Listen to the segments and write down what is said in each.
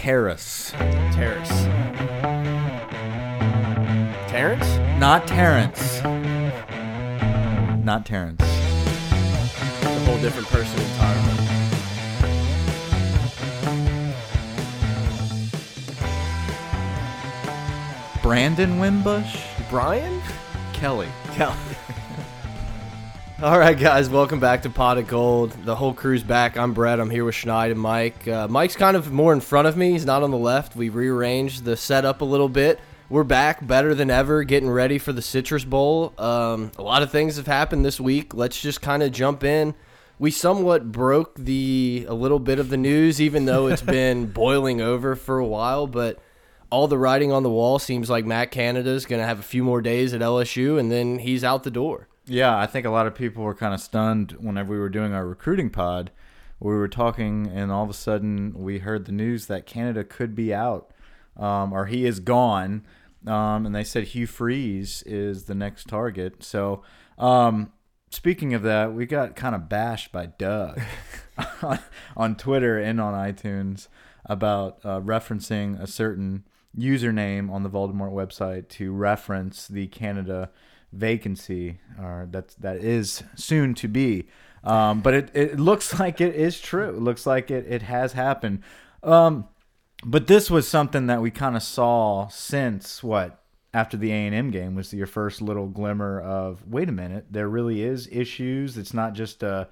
Terrace. Terrace. Terrence? Not Terrence. Not Terrence. A whole different person entirely. Brandon Wimbush? Brian? Kelly. Kelly. All right, guys, welcome back to Pot of Gold. The whole crew's back. I'm Brett. I'm here with Schneid and Mike. Uh, Mike's kind of more in front of me. He's not on the left. We rearranged the setup a little bit. We're back better than ever, getting ready for the Citrus Bowl. Um, a lot of things have happened this week. Let's just kind of jump in. We somewhat broke the a little bit of the news, even though it's been boiling over for a while. But all the writing on the wall seems like Matt Canada is going to have a few more days at LSU, and then he's out the door. Yeah, I think a lot of people were kind of stunned whenever we were doing our recruiting pod. We were talking, and all of a sudden we heard the news that Canada could be out, um, or he is gone. Um, and they said Hugh Freeze is the next target. So, um, speaking of that, we got kind of bashed by Doug on, Twitter and on iTunes about uh, referencing a certain username on the Voldemort website to reference the Canada vacancy or that that is soon to be. Um, but it, it looks like it is true. It looks like it, it has happened. Um, but this was something that we kind of saw since what after the A&M game was your first little glimmer of wait a minute, there really is issues. It's not just a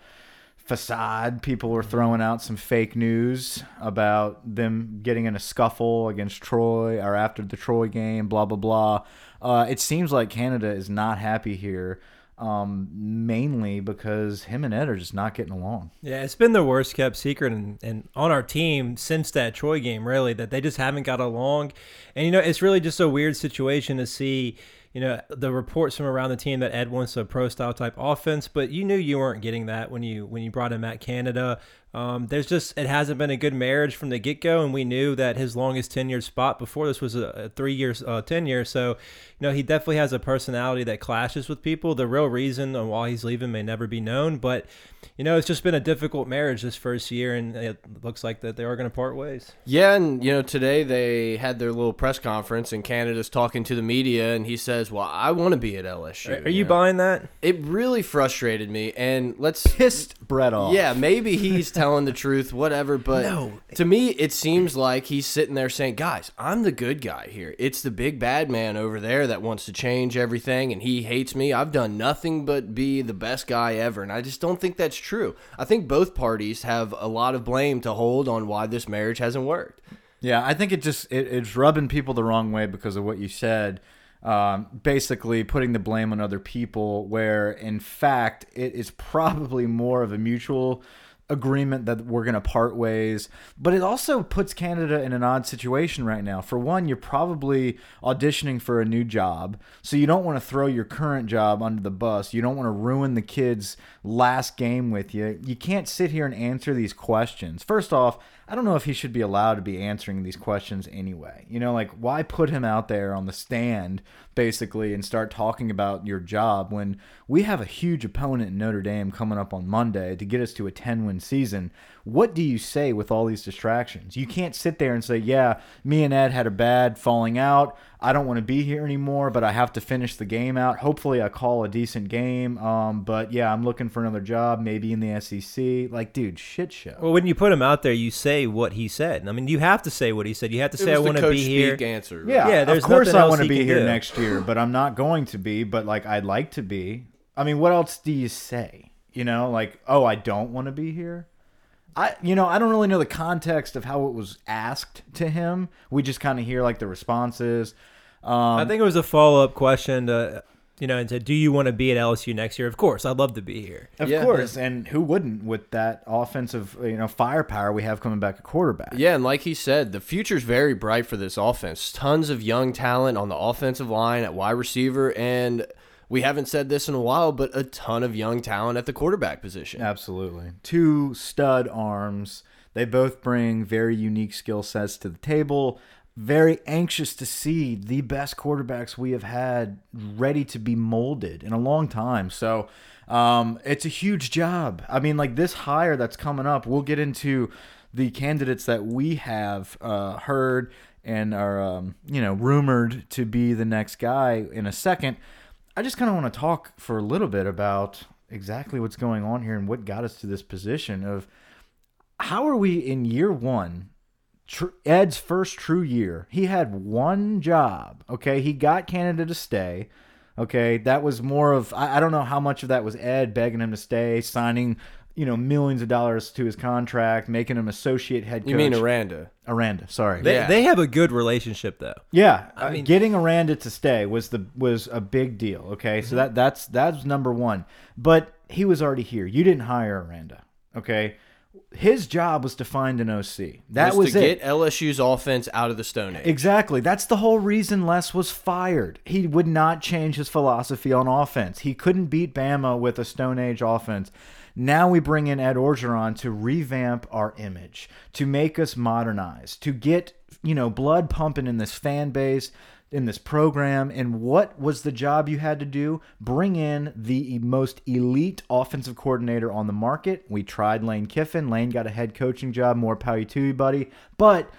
facade. People were throwing out some fake news about them getting in a scuffle against Troy or after the Troy game, blah, blah, blah. Uh, it seems like Canada is not happy here, um, mainly because him and Ed are just not getting along. Yeah, it's been the worst kept secret and, and on our team since that Troy game, really, that they just haven't got along. And, you know, it's really just a weird situation to see you know the reports from around the team that Ed wants a pro style type offense, but you knew you weren't getting that when you when you brought him at Canada. Um, there's just it hasn't been a good marriage from the get go, and we knew that his longest tenured spot before this was a, a three years uh, tenure. So, you know, he definitely has a personality that clashes with people. The real reason on why he's leaving may never be known, but you know, it's just been a difficult marriage this first year, and it looks like that they are going to part ways. Yeah, and you know, today they had their little press conference, and Canada's talking to the media, and he says, "Well, I want to be at LSU." Are, are you, know? buying that? It really frustrated me, and let's pissed Brett off. Yeah, maybe he's telling the truth, whatever. But no. to me, it seems like he's sitting there saying, "Guys, I'm the good guy here. It's the big bad man over there that wants to change everything, and he hates me. I've done nothing but be the best guy ever." And I just don't think that's true. I think both parties have a lot of blame to hold on why this marriage hasn't worked. Yeah, I think it just it, it's rubbing people the wrong way because of what you said. Um, basically putting the blame on other people, where in fact it is probably more of a mutual agreement that we're going to part ways. But it also puts Canada in an odd situation right now. For one, you're probably auditioning for a new job. So you don't want to throw your current job under the bus. You don't want to ruin the kid's last game with you. You can't sit here and answer these questions. First off, I don't know if he should be allowed to be answering these questions anyway. You know, like why put him out there on the stand basically and start talking about your job when we have a huge opponent in Notre Dame coming up on Monday to get us to a 10 win season. What do you say with all these distractions? You can't sit there and say, "Yeah, me and Ed had a bad falling out. I don't want to be here anymore, but I have to finish the game out. Hopefully, I call a decent game. Um, but yeah, I'm looking for another job, maybe in the SEC. Like, dude, shit show. Well, when you put him out there, you say what he said. I mean, you have to say what he said. You have to say, "I want to be here." Answer. Right? Yeah, yeah. There's of course, I want to be here do. next year, but I'm not going to be. But like, I'd like to be. I mean, what else do you say? You know, like, oh, I don't want to be here. I you know I don't really know the context of how it was asked to him. We just kind of hear like the responses. Um, I think it was a follow up question to you know and said, "Do you want to be at LSU next year?" Of course, I'd love to be here. Of yeah. course, and who wouldn't with that offensive you know firepower we have coming back at quarterback? Yeah, and like he said, the future's very bright for this offense. Tons of young talent on the offensive line at wide receiver and we haven't said this in a while, but a ton of young talent at the quarterback position. Absolutely. Two stud arms. They both bring very unique skill sets to the table. Very anxious to see the best quarterbacks we have had ready to be molded in a long time. So, um, it's a huge job. I mean, like this hire that's coming up, we'll get into the candidates that we have uh, heard and are um, you know rumored to be the next guy in a second. I just kind of want to talk for a little bit about exactly what's going on here and what got us to this position of how are we in year one ed's first true year he had one job okay he got canada to stay okay that was more of I, I don't know how much of that was ed begging him to stay signing you know millions of dollars to his contract making him associate head coach You mean Aranda? aranda sorry They, Yeah. they have a good relationship though. yeah, I I mean- mean, getting Aranda to stay was the was a big deal. Okay, Mm-hmm. so that that's that's number one. But he was already here. You didn't hire Aranda. Okay, his job was to find an OC. That was, was to it. get LSU's offense out of the Stone Age. Exactly. That's the whole reason Les was fired. He would not change his philosophy on offense. He couldn't beat Bama with a Stone Age offense. Now we bring in Ed Orgeron to revamp our image, to make us modernize, to get, you know, blood pumping in this fan base, in this program. And what was the job you had to do? Bring in the most elite offensive coordinator on the market. We tried Lane Kiffin. Lane got a head coaching job. More power to you, buddy. But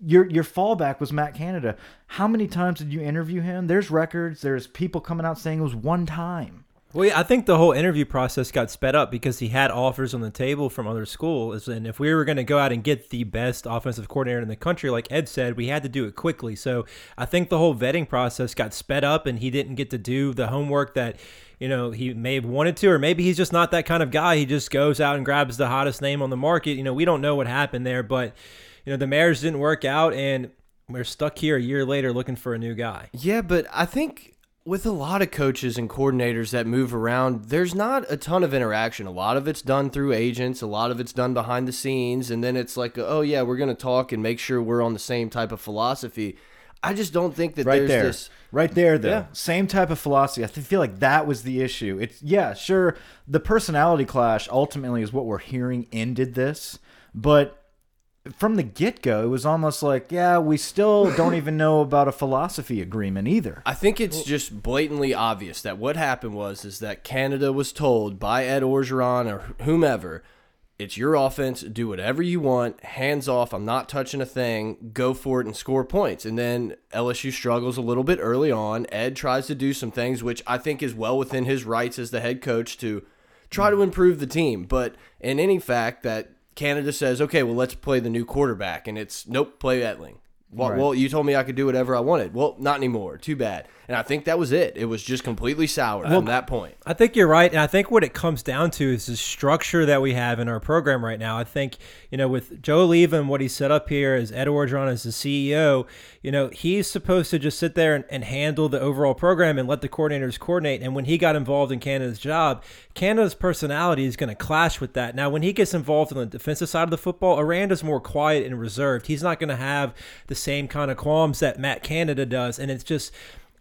your your fallback was Matt Canada. How many times did you interview him? There's records. There's people coming out saying it was one time. Well, yeah, I think the whole interview process got sped up because he had offers on the table from other schools, and if we were going to go out and get the best offensive coordinator in the country, like Ed said, we had to do it quickly. So I think the whole vetting process got sped up, and he didn't get to do the homework that you know he may have wanted to, or maybe he's just not that kind of guy. He just goes out and grabs the hottest name on the market. You know, we don't know what happened there, but you know the marriage didn't work out, and we're stuck here a year later looking for a new guy. Yeah, but I think with a lot of coaches and coordinators that move around, there's not a ton of interaction. A lot of it's done through agents, a lot of it's done behind the scenes, and then it's like, oh yeah, we're going to talk and make sure we're on the same type of philosophy. I just don't think that Right there's there, this. right there, though. Yeah. Same type of philosophy. I feel like that was the issue. It's yeah, sure. The personality clash ultimately is what we're hearing ended this, but from the get go, it was almost like yeah, we still don't even know about a philosophy agreement either. I think it's just blatantly obvious that what happened was is that Canada was told by Ed Orgeron or whomever, it's your offense, do whatever you want, hands off, I'm not touching a thing, go for it and score points. And then LSU struggles a little bit early on. Ed tries to do some things which I think is well within his rights as the head coach to try to improve the team. But in any fact that Canada says, okay, well, let's play the new quarterback, and it's nope, play Etling. Well, Right. well, you told me I could do whatever I wanted. Well, not anymore. Too bad. And I think that was it. It was just completely sour from that point. I think you're right, and I think what it comes down to is the structure that we have in our program right now. I think you know with Joe and what he set up here is as Ed Orgeron as the CEO, you know he's supposed to just sit there and, and handle the overall program and let the coordinators coordinate. And when he got involved in Canada's job, Canada's personality is going to clash with that. Now, when he gets involved in the defensive side of the football, Aranda's more quiet and reserved. He's not going to have the same kind of qualms that Matt Canada does, and it's just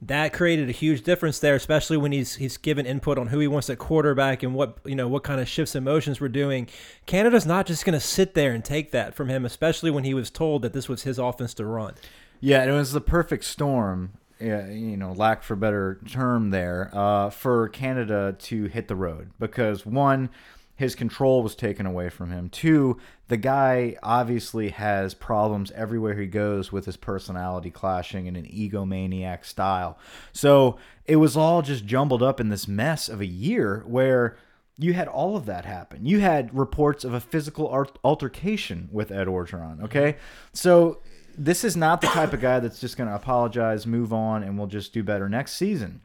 that created a huge difference there, especially when he's he's given input on who he wants at quarterback and what you know what kind of shifts and motions we're doing. Canada's not just going to sit there and take that from him, especially when he was told that this was his offense to run. Yeah, it was the perfect storm. You know, lack for better term there, uh, for Canada to hit the road because one, his control was taken away from him. Two, the guy obviously has problems everywhere he goes with his personality clashing in an egomaniac style. So it was all just jumbled up in this mess of a year where you had all of that happen. You had reports of a physical altercation with Ed Orgeron. Okay, so this is not the type of guy that's just going to apologize, move on, and we'll just do better next season.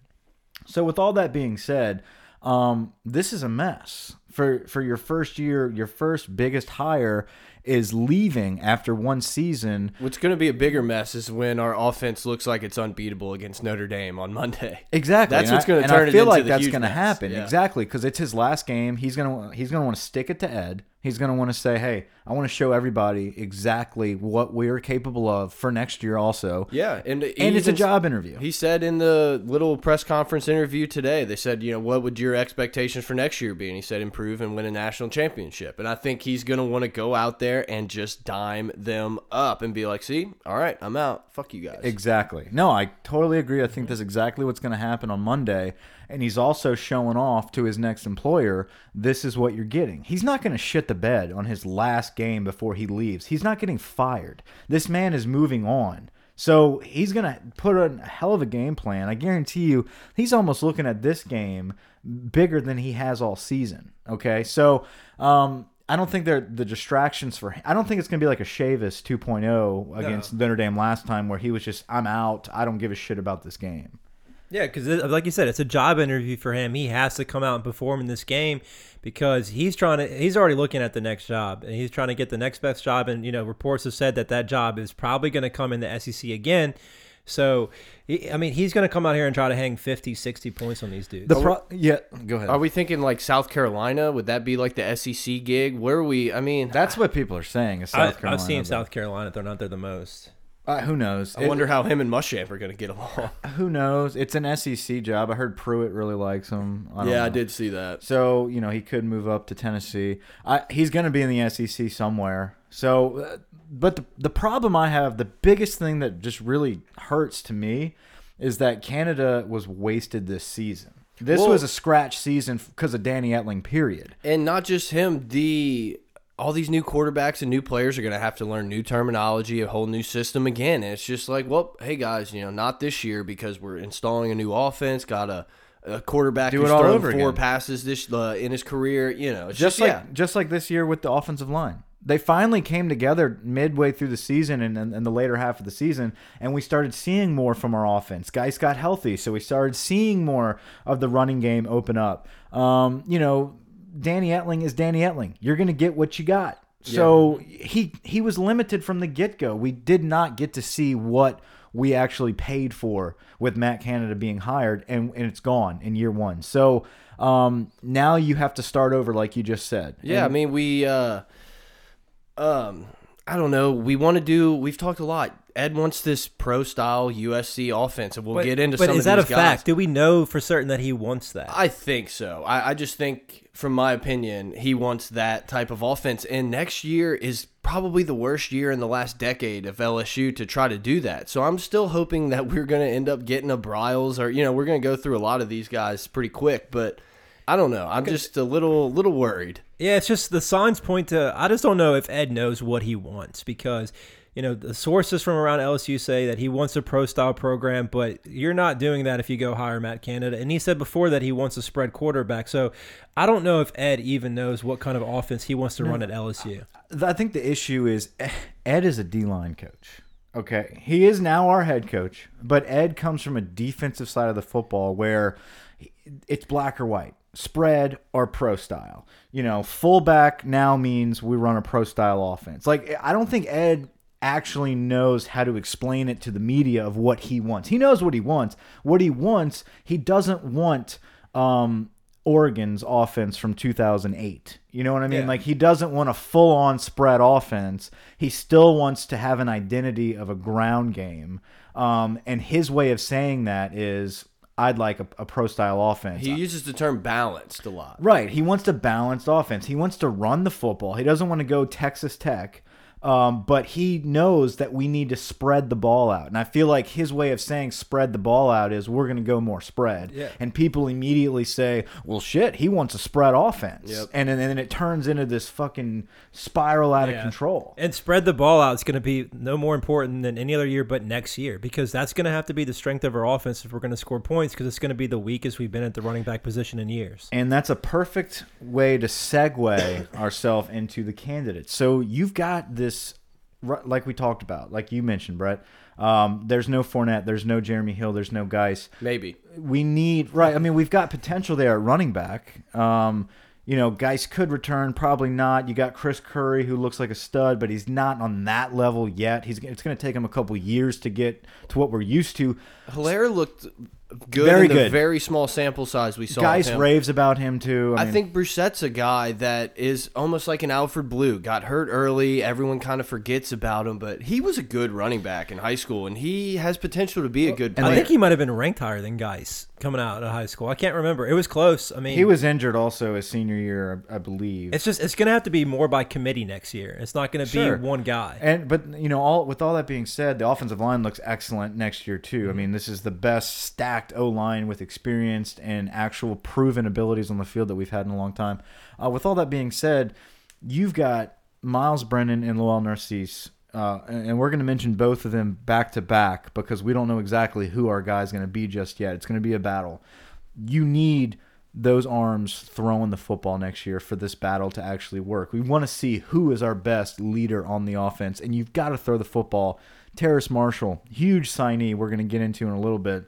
So, with all that being said, um, this is a mess for for your first year. Your first biggest hire is leaving after one season. What's going to be a bigger mess is when our offense looks like it's unbeatable against Notre Dame on Monday. Exactly. That's And what's gonna and turn I feel like that's going to happen. Yeah. Exactly, because it's his last game. He's gonna he's gonna want to stick it to Ed. He's gonna want to say, "Hey, I want to show everybody exactly what we're capable of for next year." Also, Yeah, and and it's a job interview. He said in the little press conference interview today, they said, you know, what would your expectations for next year be? And he said, improve improve and win a national championship. And I think he's going to want to go out there and just dime them up and be like, see, all right, I'm out. Fuck you guys. Exactly. No, I totally agree. I think that's exactly what's going to happen on Monday. And he's also showing off to his next employer this is what you're getting. He's not going to shit the bed on his last game before he leaves. He's not getting fired. This man is moving on. So he's going to put on a hell of a game plan. I guarantee you, he's almost looking at this game bigger than he has all season. Okay. So, um, I don't think they're the distractions for him. I don't think it's going to be like a Chavis 2.0 against Notre Dame last time where he was just, I'm out. I don't give a shit about this game. Yeah, because like you said, it's a job interview for him. He has to come out and perform in this game because he's trying to. He's already looking at the next job, and he's trying to get the next best job. And you know, reports have said that that job is probably going to come in the SEC again. So, I mean, he's going to come out here and try to hang 50, 60 points on these dudes. The pro- yeah, go ahead. Are we thinking like South Carolina? Would that be like the SEC gig? Where are we? I mean, That's what people are saying. Is I, South Carolina. I've seen but- South Carolina They're not there the most. Uh, who knows? I wonder how him and Muschamp are going to get along. Who knows? It's an SEC job. I heard Pruitt really likes him. I yeah, I did see that. So you know he could move up to Tennessee. I, he's going to be in the SEC somewhere. So, uh, but the the problem I have, the biggest thing that just really hurts to me, is that Canada was wasted this season. This Well- was a scratch season because of Danny Etling. Period. And not just him, the all these new quarterbacks and new players are going to have to learn new terminology, a whole new system again. And it's just like, well, hey guys, you know, not this year because we're installing a new offense. Got a, a quarterback Do who's it all thrown over four again. passes this uh, in his career. You know, it's just just, like yeah. just like this year with the offensive line. They finally came together midway through the season and, and, and the later half of the season, and we started seeing more from our offense. Guys got healthy, so we started seeing more of the running game open up. Um, you know, Danny Etling is Danny Etling. You're going to get what you got. So he he was limited from the get go. We did not get to see what we actually paid for with Matt Canada being hired, and, and it's gone in year one. So um, now you have to start over, like you just said. Yeah, I mean, we, uh, um, I don't know. We want to do. We've talked a lot. Ed wants this pro style USC offense, and we'll But, get into some of the other but some is of that a guys. fact? Do we know for certain that he wants that? I think so. I, I just think, from my opinion, he wants that type of offense. And next year is probably the worst year in the last decade of LSU to try to do that. So I'm still hoping that we're going to end up getting a Briles, or you know, we're going to go through a lot of these guys pretty quick. But I don't know. I'm just a little little worried. Yeah, it's just the signs point to. I just don't know if Ed knows what he wants because, you know, the sources from around LSU say that he wants a pro style program, but you're not doing that if you go hire Matt Canada. And he said before that he wants a spread quarterback. So I don't know if Ed even knows what kind of offense he wants to run at LSU. I think the issue is Ed is a D line coach. Okay. He is now our head coach, but Ed comes from a defensive side of the football where it's black or white, spread or pro style. You know, fullback now means we run a pro style offense. Like, I don't think Ed actually knows how to explain it to the media of what he wants. He knows what he wants. What he wants, he doesn't want um Oregon's offense from 2008. You know what I mean? Yeah. Like he doesn't want a full-on spread offense. He still wants to have an identity of a ground game. Um, and his way of saying that is, I'd like a, a pro-style offense. He uses the term balanced a lot. Right. He wants a balanced offense. He wants to run the football. He doesn't want to go Texas Tech. Um, but he knows that we need to spread the ball out. And I feel like his way of saying spread the ball out is we're going to go more spread. Yeah. And people immediately say, well, shit, he wants a spread offense. Yep. And, then- and then it turns into this fucking spiral out Yeah. of control. And spread the ball out is going to be no more important than any other year but next year because that's going to have to be the strength of our offense if we're going to score points because it's going to be the weakest we've been at the running back position in years. And that's a perfect way to segue ourselves into the candidates. So you've got this, ru- like we talked about, like you mentioned, Brett. Um, there's no Fournette, there's no Jeremy Hill, there's no Guice. Maybe. We need right. I mean, we've got potential there at running back. Um, you know, Guice could return, probably not. You got Chris Curry, who looks like a stud, but he's not on that level yet. He's it's going to take him a couple years to get to what we're used to. Helaire looked good Very in the good. very small sample size we saw. of Guice raves about him too. I, I mean, think Brissett's a guy that is almost like an Alfred Blue. Got hurt early. Everyone kind of forgets about him, but he was a good running back in high school, and he has potential to be a good and player. I think he might have been ranked higher than Guice coming out of high school. I can't remember. It was close. I mean, he was injured also his senior year, I, believe. It's just it's going to have to be more by committee next year. It's not going to Sure. be one guy. And but you know, all with all that being said, the offensive line looks excellent next year too. Mm-hmm. I mean, this is the best stacked O line with experienced and actual proven abilities on the field that we've had in a long time. Uh, with all that being said, you've got Myles Brennan and Lowell Narcisse. Uh, and we're going to mention both of them back to back because we don't know exactly who our guy's going to be just yet. It's going to be a battle. You need those arms throwing the football next year for this battle to actually work. We want to see who is our best leader on the offense, and you've got to throw the football. Terrace Marshall, huge signee, we're going to get into in a little bit.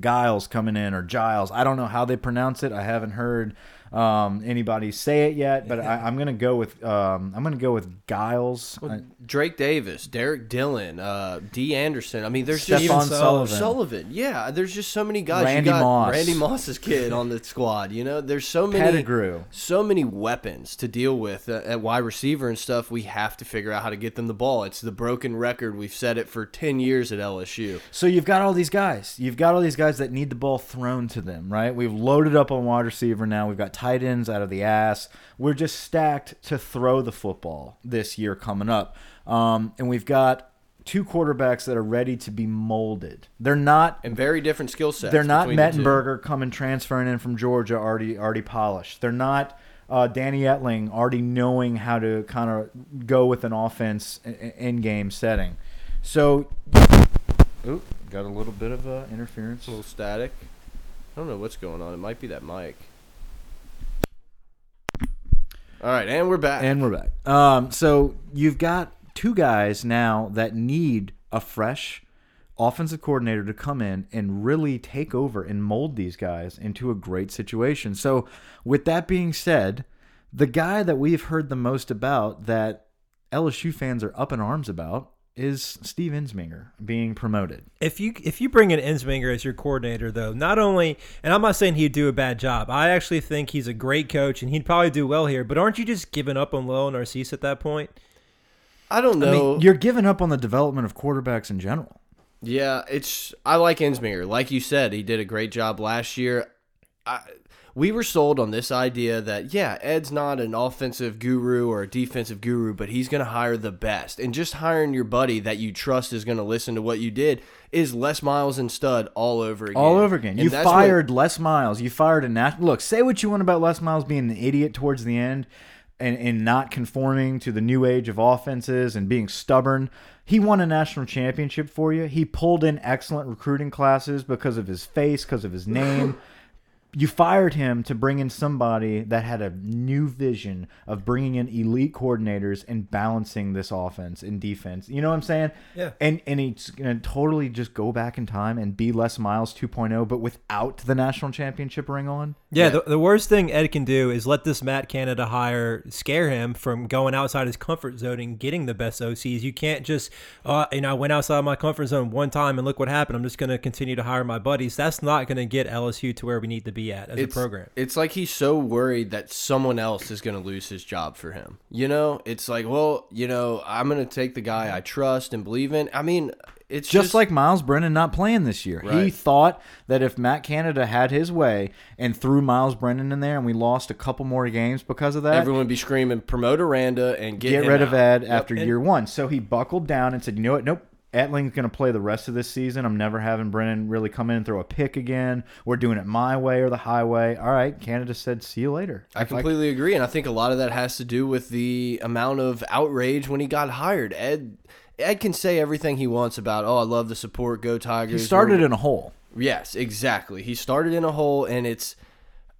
Giles coming in or Giles. I don't know how they pronounce it. I haven't heard um, anybody say it yet, but I, I'm gonna go with um, I'm gonna go with Giles. I- Drake Davis, Derek Dillon, uh, Dee Anderson. I mean, there's Stephon just Sullivan. Sullivan. Yeah, there's just so many guys. Randy you got Moss. Randy Moss's kid on the squad. You know, there's so many Pettigrew. so many weapons to deal with uh, at wide receiver and stuff. We have to figure out how to get them the ball. It's the broken record. We've said it for ten years at LSU. So you've got all these guys. You've got all these guys that need the ball thrown to them, right? We've loaded up on wide receiver now. We've got tight ends out of the ass. We're just stacked to throw the football this year coming up. Um, and we've got two quarterbacks that are ready to be molded. They're not And very different skill sets. they're not between the. Mettenberger coming transferring in from Georgia already already polished. They're not uh, Danny Etling already knowing how to kind of go with an offense in game setting. So, oop, got a little bit of uh, interference. A little static. I don't know what's going on. It might be that mic. All right, and we're back. And we're back. Um, so you've got two guys now that need a fresh offensive coordinator to come in and really take over and mold these guys into a great situation. So, with that being said, the guy that we've heard the most about that LSU fans are up in arms about is Steve Ensminger being promoted. If you if you bring in Ensminger as your coordinator, though, not only and I'm not saying he'd do a bad job. I actually think he's a great coach and he'd probably do well here. But aren't you just giving up on Lowell Narcisse at that point? I don't I know. mean, you're giving up on the development of quarterbacks in general. Yeah, it's I like Ensminger. Like you said, he did a great job last year. I, we were sold on this idea that yeah, Ed's not an offensive guru or a defensive guru, but he's going to hire the best. And just hiring your buddy that you trust is going to listen to what you did is Les Miles and Stud all over again. All over again. And You that's what- fired Les Miles. You fired a national. Look, say what you want about Les Miles being an idiot towards the end and, and not conforming to the new age of offenses and being stubborn. He won a national championship for you. He pulled in excellent recruiting classes because of his face, because of his name. you fired him to bring in somebody that had a new vision of bringing in elite coordinators and balancing this offense and defense. You know what I'm saying? Yeah. And and he's gonna totally just go back in time and be Les Miles 2.0, but without the national championship ring on. Yeah, Yeah. The, the worst thing Ed can do is let this Matt Canada hire scare him from going outside his comfort zone and getting the best OCs. You can't just, uh, you know, I went outside my comfort zone one time and look what happened. I'm just going to continue to hire my buddies. That's not going to get LSU to where we need to be at as it's, a program. It's like he's so worried that someone else is going to lose his job for him. You know, it's like, well, you know, I'm going to take the guy I trust and believe in. I mean, it's Just, just, like Myles Brennan not playing this year. He thought that if Matt Canada had his way and threw Myles Brennan in there and we lost a couple more games because of that, everyone would be screaming, promote Aranda and get, get rid of. Ed Yep. after And- year one. So he buckled down and said, you know what? Nope. Etling's going to play the rest of this season. I'm never having Brennan really come in and throw a pick again. We're doing it my way or the highway. All right. Canada said, see you later. I completely agree, and I think a lot of that has to do with the amount of outrage when he got hired. Ed, Ed can say everything he wants about, oh, I love the support, go Tigers. He started We're- in a hole. Yes, exactly. He started in a hole, and it's.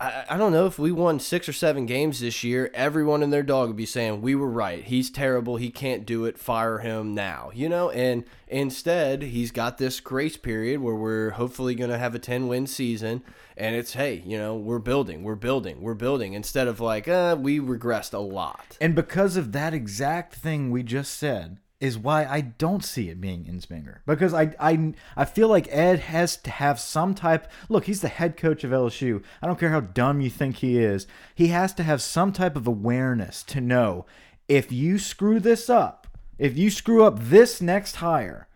I, I don't know if we won six or seven games this year, everyone and their dog would be saying we were right. He's terrible. He can't do it. Fire him now. You know, and instead he's got this grace period where we're hopefully going to have a ten win season, and it's hey, you know, we're building, we're building, we're building. Instead of like, uh, we regressed a lot. And because of that exact thing we just said, is why I don't see it being Ensminger because I I I feel like Ed has to have some type. Look, he's the head coach of LSU. I don't care how dumb you think he is. He has to have some type of awareness to know if you screw this up, if you screw up this next hire,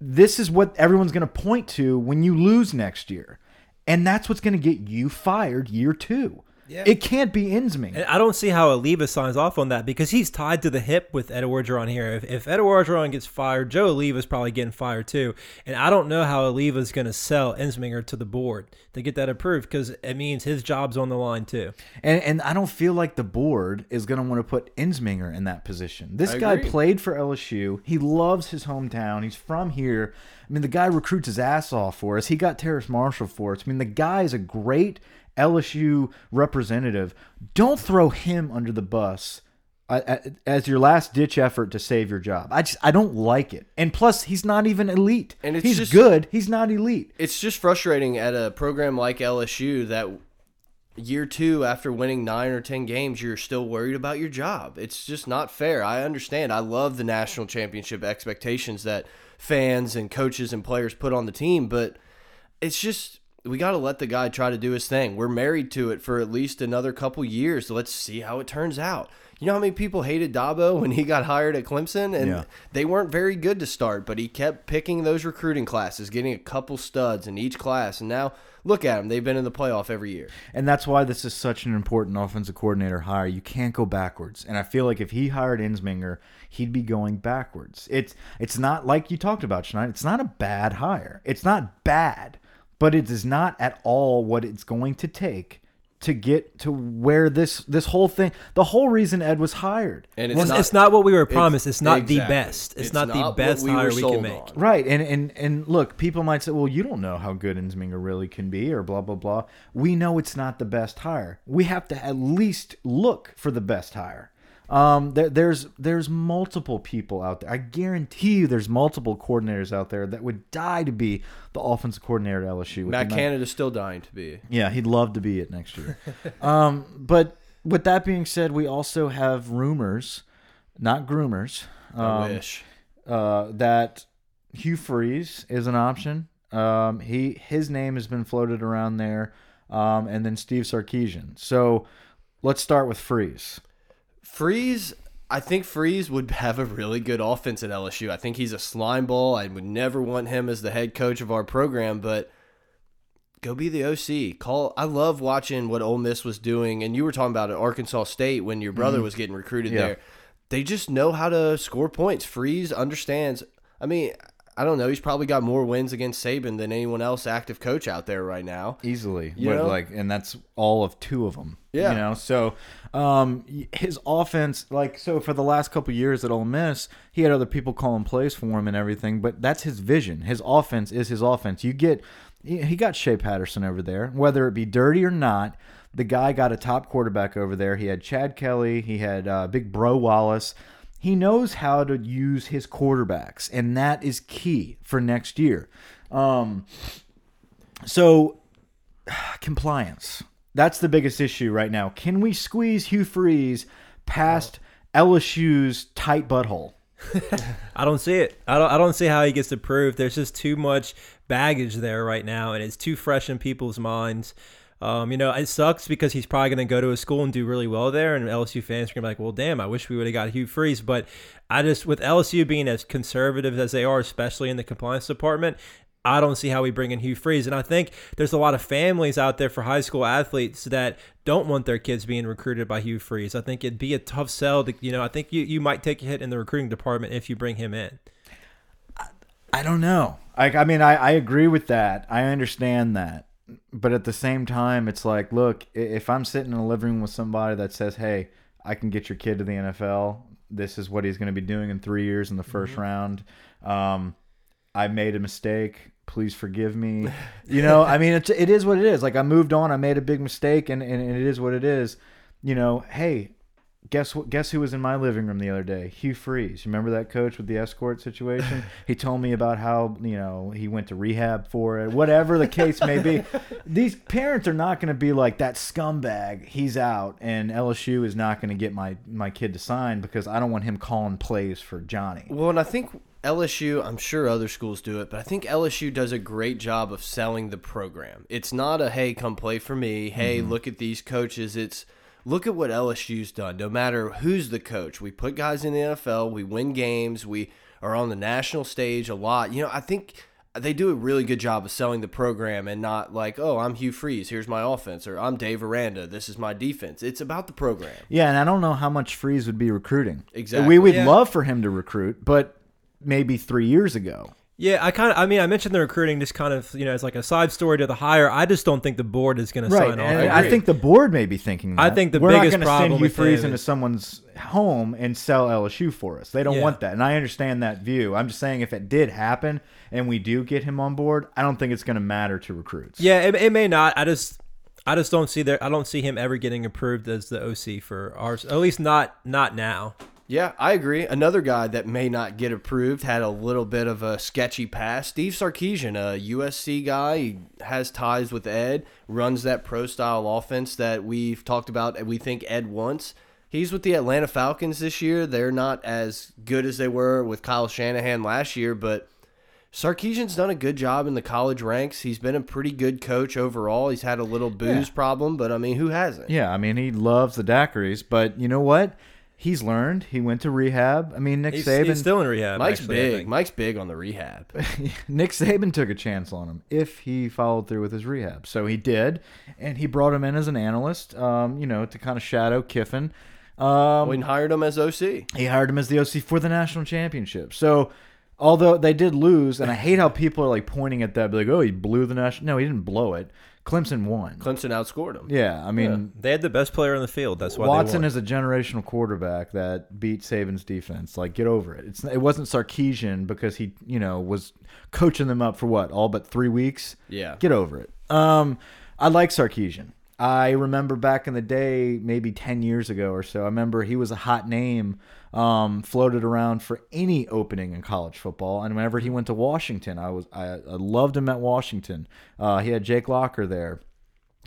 this is what everyone's going to point to when you lose next year. And that's what's going to get you fired year two. Yeah. It can't be Ensminger. And I don't see how Alleva signs off on that because he's tied to the hip with Ed Orgeron here. If, if Ed Orgeron gets fired, Joe Alleva's probably getting fired too. And I don't know how Alleva's going to sell Ensminger to the board to get that approved because it means his job's on the line too. And and I don't feel like the board is going to want to put Ensminger in that position. This I guy agree. played for LSU. He loves his hometown. He's from here. I mean, the guy recruits his ass off for us. He got Terrace Marshall for us. I mean, the guy is a great LSU representative. Don't throw him under the bus uh, uh, as your last ditch effort to save your job. I just I don't like it. And plus, he's not even elite. And it's he's just- good. He's not elite. It's just frustrating at a program like LSU that year two after winning nine or ten games, you're still worried about your job. It's just not fair. I understand. I love the national championship expectations that fans and coaches and players put on the team, but it's just we got to let the guy try to do his thing. We're married to it for at least another couple years. Let's see how it turns out. You know how many people hated Dabo when he got hired at Clemson, and Yeah. they weren't very good to start, but he kept picking those recruiting classes, getting a couple studs in each class, and now look at them. They've been in the playoff every year. And that's why this is such an important offensive coordinator hire. You can't go backwards. And I feel like if he hired Ensminger, he'd be going backwards. It's it's not like you talked about, Schneider. It's not a bad hire. It's not bad, but it is not at all what it's going to take to get to where this this whole thing the whole reason Ed was hired. And it's Well, not, it's not what we were promised. It's, not the best. It's, not, the best we hire we can make. on. Right, and and and look, people might say, "Well, you don't know how good Ensminger really can be," or blah blah blah. We know it's not the best hire. We have to at least look for the best hire. Um, there, there's there's multiple people out there. I guarantee you, there's multiple coordinators out there that would die to be the offensive coordinator at LSU. Matt Canada's still dying to be. yeah, he'd love to be it next year. um, but with that being said, we also have rumors, not groomers. I um, wish. uh, that Hugh Freeze is an option. Um, he his name has been floated around there, um, and then Steve Sarkisian. So let's start with Freeze. Freeze, I think Freeze would have a really good offense at LSU. I think he's a slime ball. I would never want him as the head coach of our program, but go be the OC. Call. I love watching what Ole Miss was doing, and you were talking about at Arkansas State when your brother mm-hmm. was getting recruited Yeah. there. They just know how to score points. Freeze understands. I mean, I don't know. He's probably got more wins against Saban than anyone else active coach out there right now. Easily, You know? like, and that's all of two of them. Yeah. you know. So, um, his offense, like, so for the last couple years at Ole Miss, he had other people calling plays for him and everything. But that's his vision. His offense is his offense. You get, he got Shea Patterson over there, whether it be dirty or not. The guy got a top quarterback over there. He had Chad Kelly. He had uh, Big Bro Wallace. He knows how to use his quarterbacks, and that is key for next year. Um, so compliance. That's the biggest issue right now. Can we squeeze Hugh Freeze past LSU's tight butthole? I don't see it. I don't. I don't see how he gets approved. There's just too much baggage there right now, and it's too fresh in people's minds. Um, you know, it sucks because he's probably going to go to a school and do really well there, and LSU fans are going to be like, "Well, damn, I wish we would have got Hugh Freeze." But I just, with LSU being as conservative as they are, especially in the compliance department, I don't see how we bring in Hugh Freeze. And I think there's a lot of families out there for high school athletes that don't want their kids being recruited by Hugh Freeze. I think it'd be a tough sell. To, you know, I think you, you might take a hit in the recruiting department if you bring him in. I don't know. I, I mean, I, I agree with that. I understand that. But at the same time, it's like, look, if I'm sitting in a living room with somebody that says, hey, I can get your kid to the NFL, this is what he's going to be doing in three years in the 1st round. Um, I made a mistake. Please forgive me. You know, I mean, it's, it is what it is. Like, I moved on. I made a big mistake, and, and it is what it is. You know, hey, guess what? Guess who was in my living room the other day? Hugh Freeze. Remember that coach with the escort situation? he told me about how you know he went to rehab for it. Whatever the case may be, these parents are not going to be like that scumbag. He's out, and LSU is not going to get my my kid to sign because I don't want him calling plays for Johnny. Well, and I think LSU, I'm sure other schools do it, but I think LSU does a great job of selling the program. It's not a hey, come play for me. Hey, Mm-hmm. look at these coaches. It's look at what LSU's done. No matter who's the coach, we put guys in the NFL, we win games, we are on the national stage a lot. You know, I think they do a really good job of selling the program and not like, oh, I'm Hugh Freeze, here's my offense, or I'm Dave Aranda, this is my defense. It's about the program. Yeah, and I don't know how much Freeze would be recruiting. Exactly. We would Yeah. love for him to recruit, but maybe three years ago. Yeah, I kind of. I mean, I mentioned the recruiting just kind of, you know, as like a side story to the hire. I just don't think the board is going to Right, sign off. on I it. think the board may be thinking. That. I think the we're biggest not gonna problem send with Freeze into someone's home and sell LSU for us. They don't Yeah. want that, and I understand that view. I'm just saying, if it did happen and we do get him on board, I don't think it's going to matter to recruits. Yeah, it, it may not. I just, I just don't see there. I don't see him ever getting approved as the OC for ours. At least not, not now. Yeah, I agree. Another guy that may not get approved had a little bit of a sketchy past. Steve Sarkisian, a USC guy, he has ties with Ed, runs that pro style offense that we've talked about and we think Ed wants. He's with the Atlanta Falcons this year. They're not as good as they were with Kyle Shanahan last year, but Sarkisian's done a good job in the college ranks. He's been a pretty good coach overall. He's had a little booze problem, but I mean, who hasn't? Yeah, I mean, he loves the daiquiris, but you know what? He's learned. He went to rehab. I mean, Nick He's, Saban. he's still in rehab. Mike's actually, I big. think. Mike's big on the rehab. Nick Saban took a chance on him if he followed through with his rehab. So he did, and he brought him in as an analyst, um, you know, to kind of shadow Kiffin. Um, We hired him as OC. he hired him as the OC for the national championship. So, although they did lose, and I hate how people are like pointing at that, be like, "Oh, he blew the national." No, he didn't blow it. Clemson won. Clemson outscored them. Yeah, I mean, They had the best player on the field. That's why Watson they won. is a generational quarterback that beat Saban's defense. Like, get over it. It's it wasn't Sarkisian because he, you know, was coaching them up for what all but three weeks. Yeah. Get over it. Um, I like Sarkisian. I remember back in the day, maybe ten years ago or so. I remember he was a hot name, um, floated around for any opening in college football. And whenever he went to Washington, I was I, I loved him at Washington. Uh, he had Jake Locker there.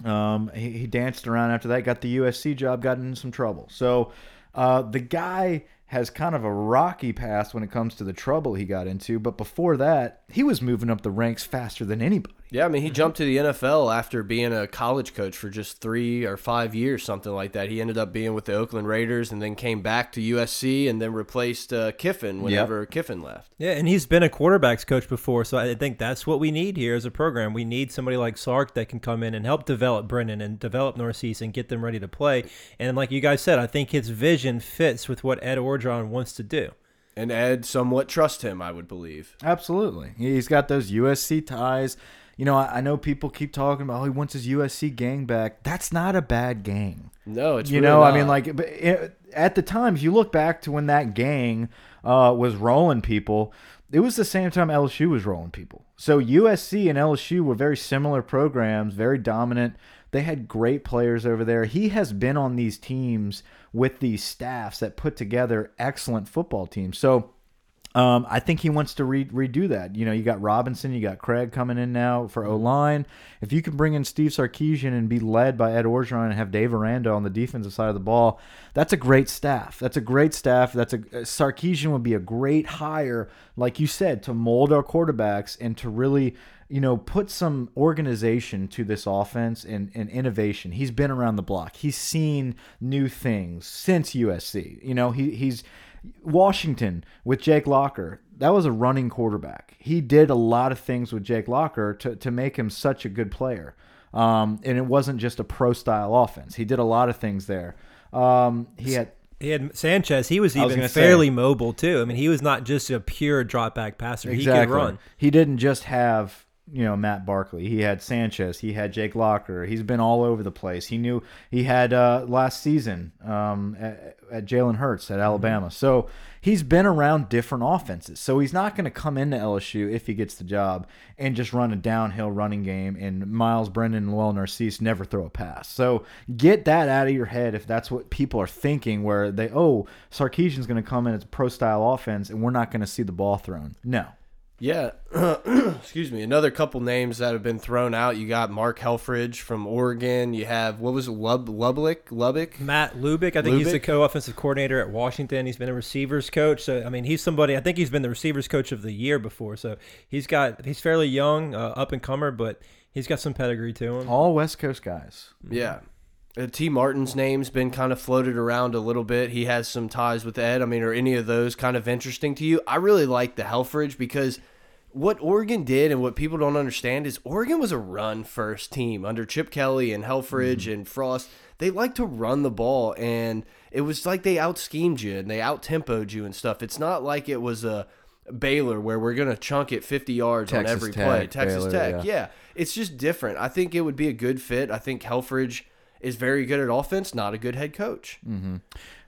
Um, he, he danced around after that, got the USC job, got in some trouble. So uh, the guy has kind of a rocky past when it comes to the trouble he got into. But before that, he was moving up the ranks faster than anybody. Yeah, I mean, he jumped to the NFL after being a college coach for just three or five years, something like that. He ended up being with the Oakland Raiders and then came back to USC and then replaced uh, Kiffin whenever Kiffin left. Yeah, and he's been a quarterbacks coach before, so I think that's what we need here as a program. We need somebody like Sark that can come in and help develop Brennan and develop Narcisse and get them ready to play. And like you guys said, I think his vision fits with what Ed Orgeron wants to do. And Ed somewhat trust him, I would believe. Absolutely. He's got those USC ties. You know, I, I know people keep talking about, oh, he wants his USC gang back. That's not a bad gang. No, it's you really know, I mean, like but it, at the time, if you look back to when that gang uh, was rolling people, it was the same time LSU was rolling people. So USC and LSU were very similar programs, very dominant. They had great players over there. He has been on these teams with these staffs that put together excellent football teams. So um, I think he wants to re redo that. You know, you got Robinson, you got Cregg coming in now for O line. If you can bring in Steve Sarkisian and be led by Ed Orgeron and have Dave Aranda on the defensive side of the ball, that's a great staff. That's a great staff. That's a Sarkisian would be a great hire, like you said, to mold our quarterbacks and to really you know, put some organization to this offense and, and innovation. He's been around the block. He's seen new things since USC. You know, he he's Washington with Jake Locker. That was a running quarterback. He did a lot of things with Jake Locker to, to make him such a good player. Um, and it wasn't just a pro style offense. He did a lot of things there. Um, he had He had Sanchez. He was I was even say. fairly mobile too. I mean, he was not just a pure drop back passer. He could run. He didn't just have you know Matt Barkley. He had Sanchez. He had Jake Locker. He's been all over the place. He knew he had uh, last season um, at, at Jalen Hurts at Alabama. So he's been around different offenses. So he's not going to come into LSU if he gets the job and just run a downhill running game. And Myles Brennan and Lowell Narcisse never throw a pass. So get that out of your head if that's what people are thinking. Where they oh Sarkisian's going to come in as a pro style offense and we're not going to see the ball thrown. No. Yeah, excuse me. Another couple names that have been thrown out. You got Mark Helfrich from Oregon. You have what was it, Lub Lubbock? Lubbock. Matt Lubick, I think he's the co-offensive coordinator at Washington. He's been a receivers coach, so I mean, he's somebody. I think he's been the receivers coach of the year before. So he's got he's fairly young, uh, up and comer, but he's got some pedigree to him. All West Coast guys. Yeah. Uh, Tee Martin's name's been kind of floated around a little bit. He has some ties with Ed. I mean, are any of those kind of interesting to you? I really like the Helfrich because what Oregon did and what people don't understand is Oregon was a run first team under Chip Kelly and Helfrich and Frost. They like to run the ball, and it was like they out schemed you and they out tempoed you and stuff. It's not like it was a Baylor where we're gonna chunk it 50 yards on every Tech, play. Texas Baylor, Tech, yeah. yeah. It's just different. I think it would be a good fit. I think Helfrich is very good at offense, not a good head coach. Mm-hmm.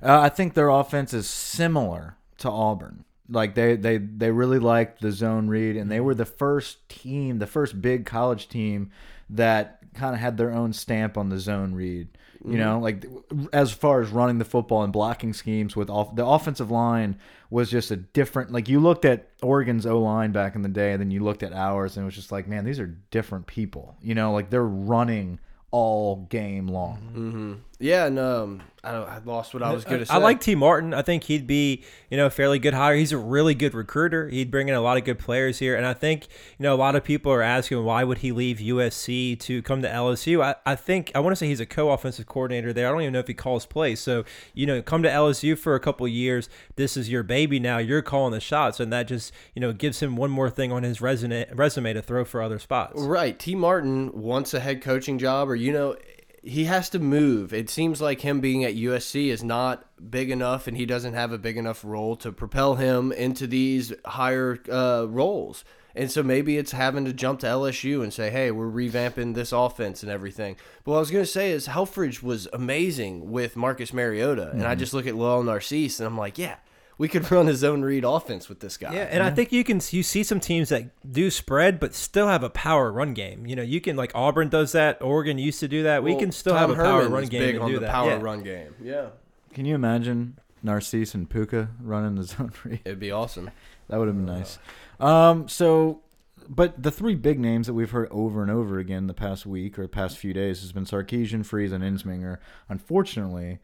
Uh, I think their offense is similar to Auburn. Like they they they really liked the zone read, and they mm-hmm. were the first team, the first big college team that kind of had their own stamp on the zone read. You mm-hmm. know, like as far as running the football and blocking schemes with off the offensive line was just a different. Like you looked at Oregon's O line back in the day, and then you looked at ours, and it was just like, man, these are different people. You know, like they're running all game long. Mm-hmm. Yeah, and um, I, don't, I lost what I was going to say. I like Tee Martin. I think he'd be, you know, a fairly good hire. He's a really good recruiter. He'd bring in a lot of good players here. And I think, you know, a lot of people are asking why would he leave USC to come to LSU. I, I think I want to say he's a co-offensive coordinator there. I don't even know if he calls plays. So, you know, come to LSU for a couple years. This is your baby now. You're calling the shots, and that just, you know, gives him one more thing on his resume resume to throw for other spots. Right. Tee Martin wants a head coaching job, or, you know, he has to move. It seems like him being at USC is not big enough, and he doesn't have a big enough role to propel him into these higher uh, roles. And so maybe it's having to jump to LSU and say, hey, we're revamping this offense and everything. But what I was going to say is Helfrich was amazing with Marcus Mariota. And I just look at Lowell Narcisse and I'm like, yeah, we could run a zone read offense with this guy. Yeah, and I think you can you see some teams that do spread but still have a power run game. You know, you can like Auburn does that. Oregon used to do that. we can still Tom have a power Herman run was game big and on do the that. power yeah. run game. Yeah. Can you imagine Narcisse and Puka running the zone read? It'd be awesome. That would have been nice. Um, so, but the three big names that we've heard over and over again the past week or past few days has been Sarkisian, Freeze, and Ensminger. Unfortunately,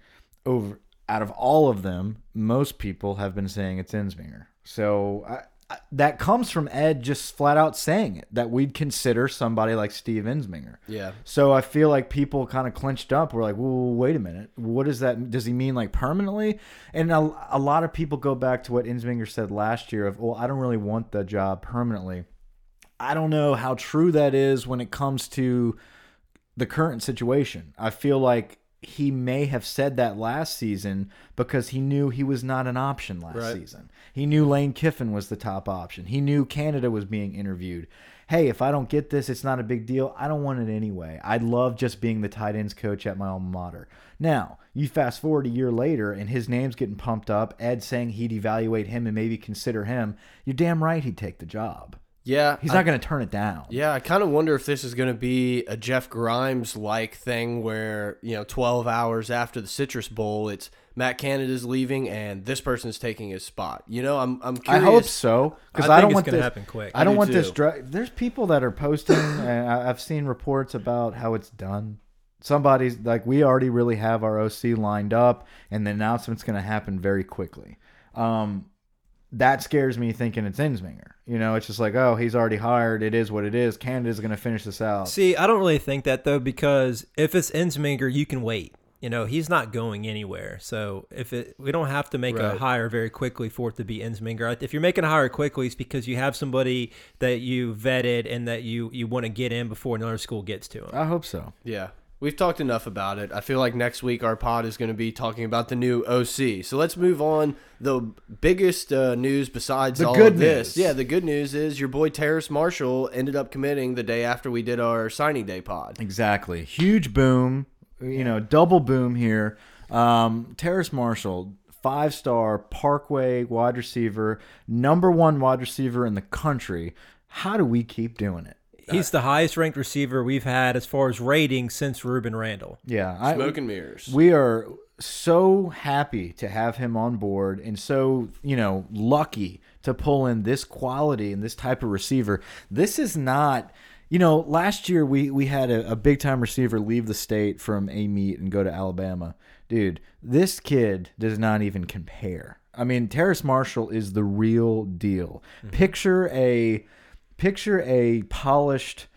over out of all of them, most people have been saying it's Ensminger. So I, I, that comes from Ed just flat out saying it that we'd consider somebody like Steve Ensminger. Yeah. So I feel like people kind of clinched up. We're like, well, wait a minute. What does that? Does he mean like permanently? And a, a lot of people go back to what Ensminger said last year of, well, I don't really want the job permanently. I don't know how true that is when it comes to the current situation. I feel like he may have said that last season because he knew he was not an option last Right. season. He knew Lane Kiffin was the top option. He knew Canada was being interviewed. Hey, if I don't get this, it's not a big deal. I don't want it anyway. I love just being the tight ends coach at my alma mater. Now, you fast forward a year later and his name's getting pumped up, Ed saying he'd evaluate him and maybe consider him. You're damn right he'd take the job. Yeah. He's I- not going to turn it down. Yeah, I kind of wonder if this is going to be a Jeff Grimes like thing where, you know, 12 hours after the Citrus Bowl, it's Matt Canada's leaving and this person's taking his spot. You know, I'm I'm I hope so because I I, think don't it's want gonna this. happen quick. I don't do want this. too. Dra- There's people that are posting, and I- I've seen reports about how it's done. Somebody's like, we already really have our OC lined up, and the announcement's going to happen very quickly. Um, that scares me thinking it's Ensminger. You know, it's just like, oh, he's already hired. It is what it is. Canada's going to finish this out. See, I don't really think that though because if it's Ensminger, you can wait. You know, he's not going anywhere. So if it, we don't have to make a hire very quickly for it to be Ensminger. If you're making a hire quickly, it's because you have somebody that you vetted and that you you want to get in before another school gets to him. I hope so. Yeah. We've talked enough about it. I feel like next week our pod is going to be talking about the new OC. So let's move on. The biggest uh, news besides The all good of this, news. yeah, the good news is your boy Terrace Marshall ended up committing the day after we did our signing day pod. Exactly. Huge boom. You know, double boom here. Um, Terrace Marshall, five star Parkway wide receiver, number one wide receiver in the country. How do we keep doing it? He's the highest ranked receiver we've had as far as rating since Rueben Randle. Yeah, I, Smoke and mirrors. we are so happy to have him on board and so you know lucky to pull in this quality and this type of receiver. This is not you know last year we we had a, a big time receiver leave the state from a meet and go to alabama. Dude this kid does not even compare. I mean terrace marshall is the real deal. Mm-hmm. Picture a picture a polished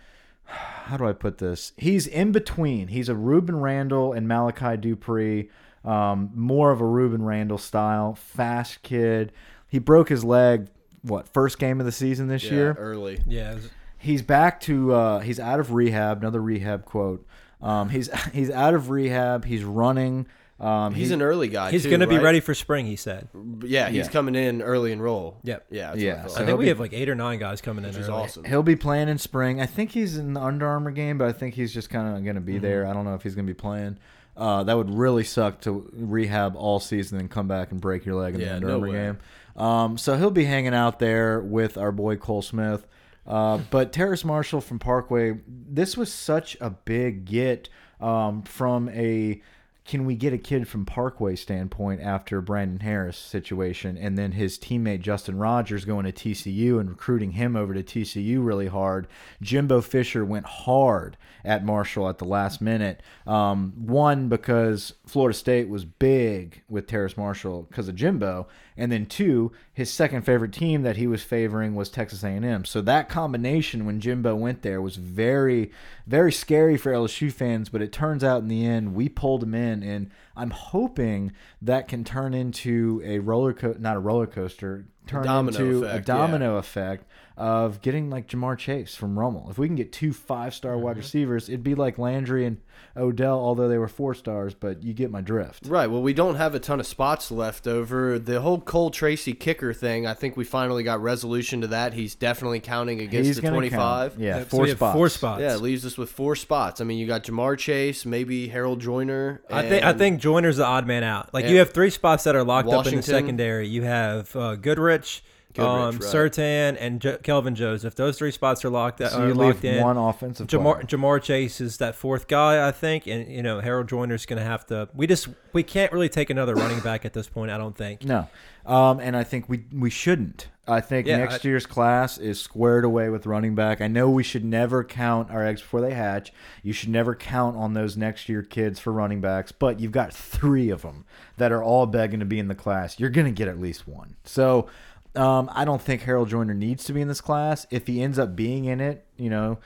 how do I put this? He's in between. He's a Rueben Randle and Malachi Dupree, um, more of a Rueben Randle style, fast kid. He broke his leg, what, first game of the season this Yeah, year? early. Yeah, He's back to, uh, he's out of rehab, another rehab quote. Um, he's he's out of rehab. He's running. Um, He's he- an early guy. he's too, going to be right? ready for spring. He said. Yeah, he's Yeah. coming in early and roll. Yep. Yeah, that's Yeah, I, so. I he'll think we be- have like eight or nine guys coming in. which is early. awesome. He'll be playing in spring. I think he's in the Under Armour game, but I think he's just kind of going to be Mm-hmm. there. I don't know if he's going to be playing. Uh, that would really suck to rehab all season and come back and break your leg in the Under no Armour way. game. Um, so he'll be hanging out there with our boy Cole Smith. Uh, but Terrace Marshall from Parkway, this was such a big get um, from a can we get a kid from Parkway standpoint after Brandon Harris situation and then his teammate Justin Rogers going to TCU and recruiting him over to TCU really hard. Jimbo Fisher went hard at Marshall at the last minute. Um, one because Florida State was big with Terrace Marshall because of Jimbo, and then two, his second favorite team that he was favoring was Texas A&M. So that combination when Jimbo went there was very, very scary for LSU fans. But it turns out in the end we pulled him in, and I'm hoping that can turn into a roller co- not a roller coaster, turn domino into a effect, yeah. domino effect of getting like Ja'Marr Chase from Rummel. If we can get two five star wide Mm-hmm. receivers, it'd be like Landry and Odell, although they were four stars. But you get my drift. Right. Well, we don't have a ton of spots left over. The whole Cole Tracy kicker thing, I think we finally got resolution to that. He's definitely counting against He's the 25. count. Yeah, So four we have spots. Four spots. Yeah, it leaves us with four spots. I mean, you got Ja'Marr Chase, maybe Harold Joiner. I think I think Joiner's the odd man out. Like you have three spots that are locked up in the secondary. You have uh, Goodrich, Goodrich, um, right. Surtain, and jo Kelvin Joseph. Those three spots are locked. So are you locked leave in. one offensive Ja'Marr. Ja'Marr Chase is that fourth guy, I think, and you know Harold Joiner's going to have to. We just we can't really take another running back at this point. I don't think. No, um, and I think we we shouldn't. I think Yeah, next I- year's class is squared away with running back. I know we should never count our eggs before they hatch. You should never count on those next year kids for running backs, but you've got three of them that are all begging to be in the class. You're going to get at least one. So um, I don't think Harold Joiner needs to be in this class. If he ends up being in it, you know,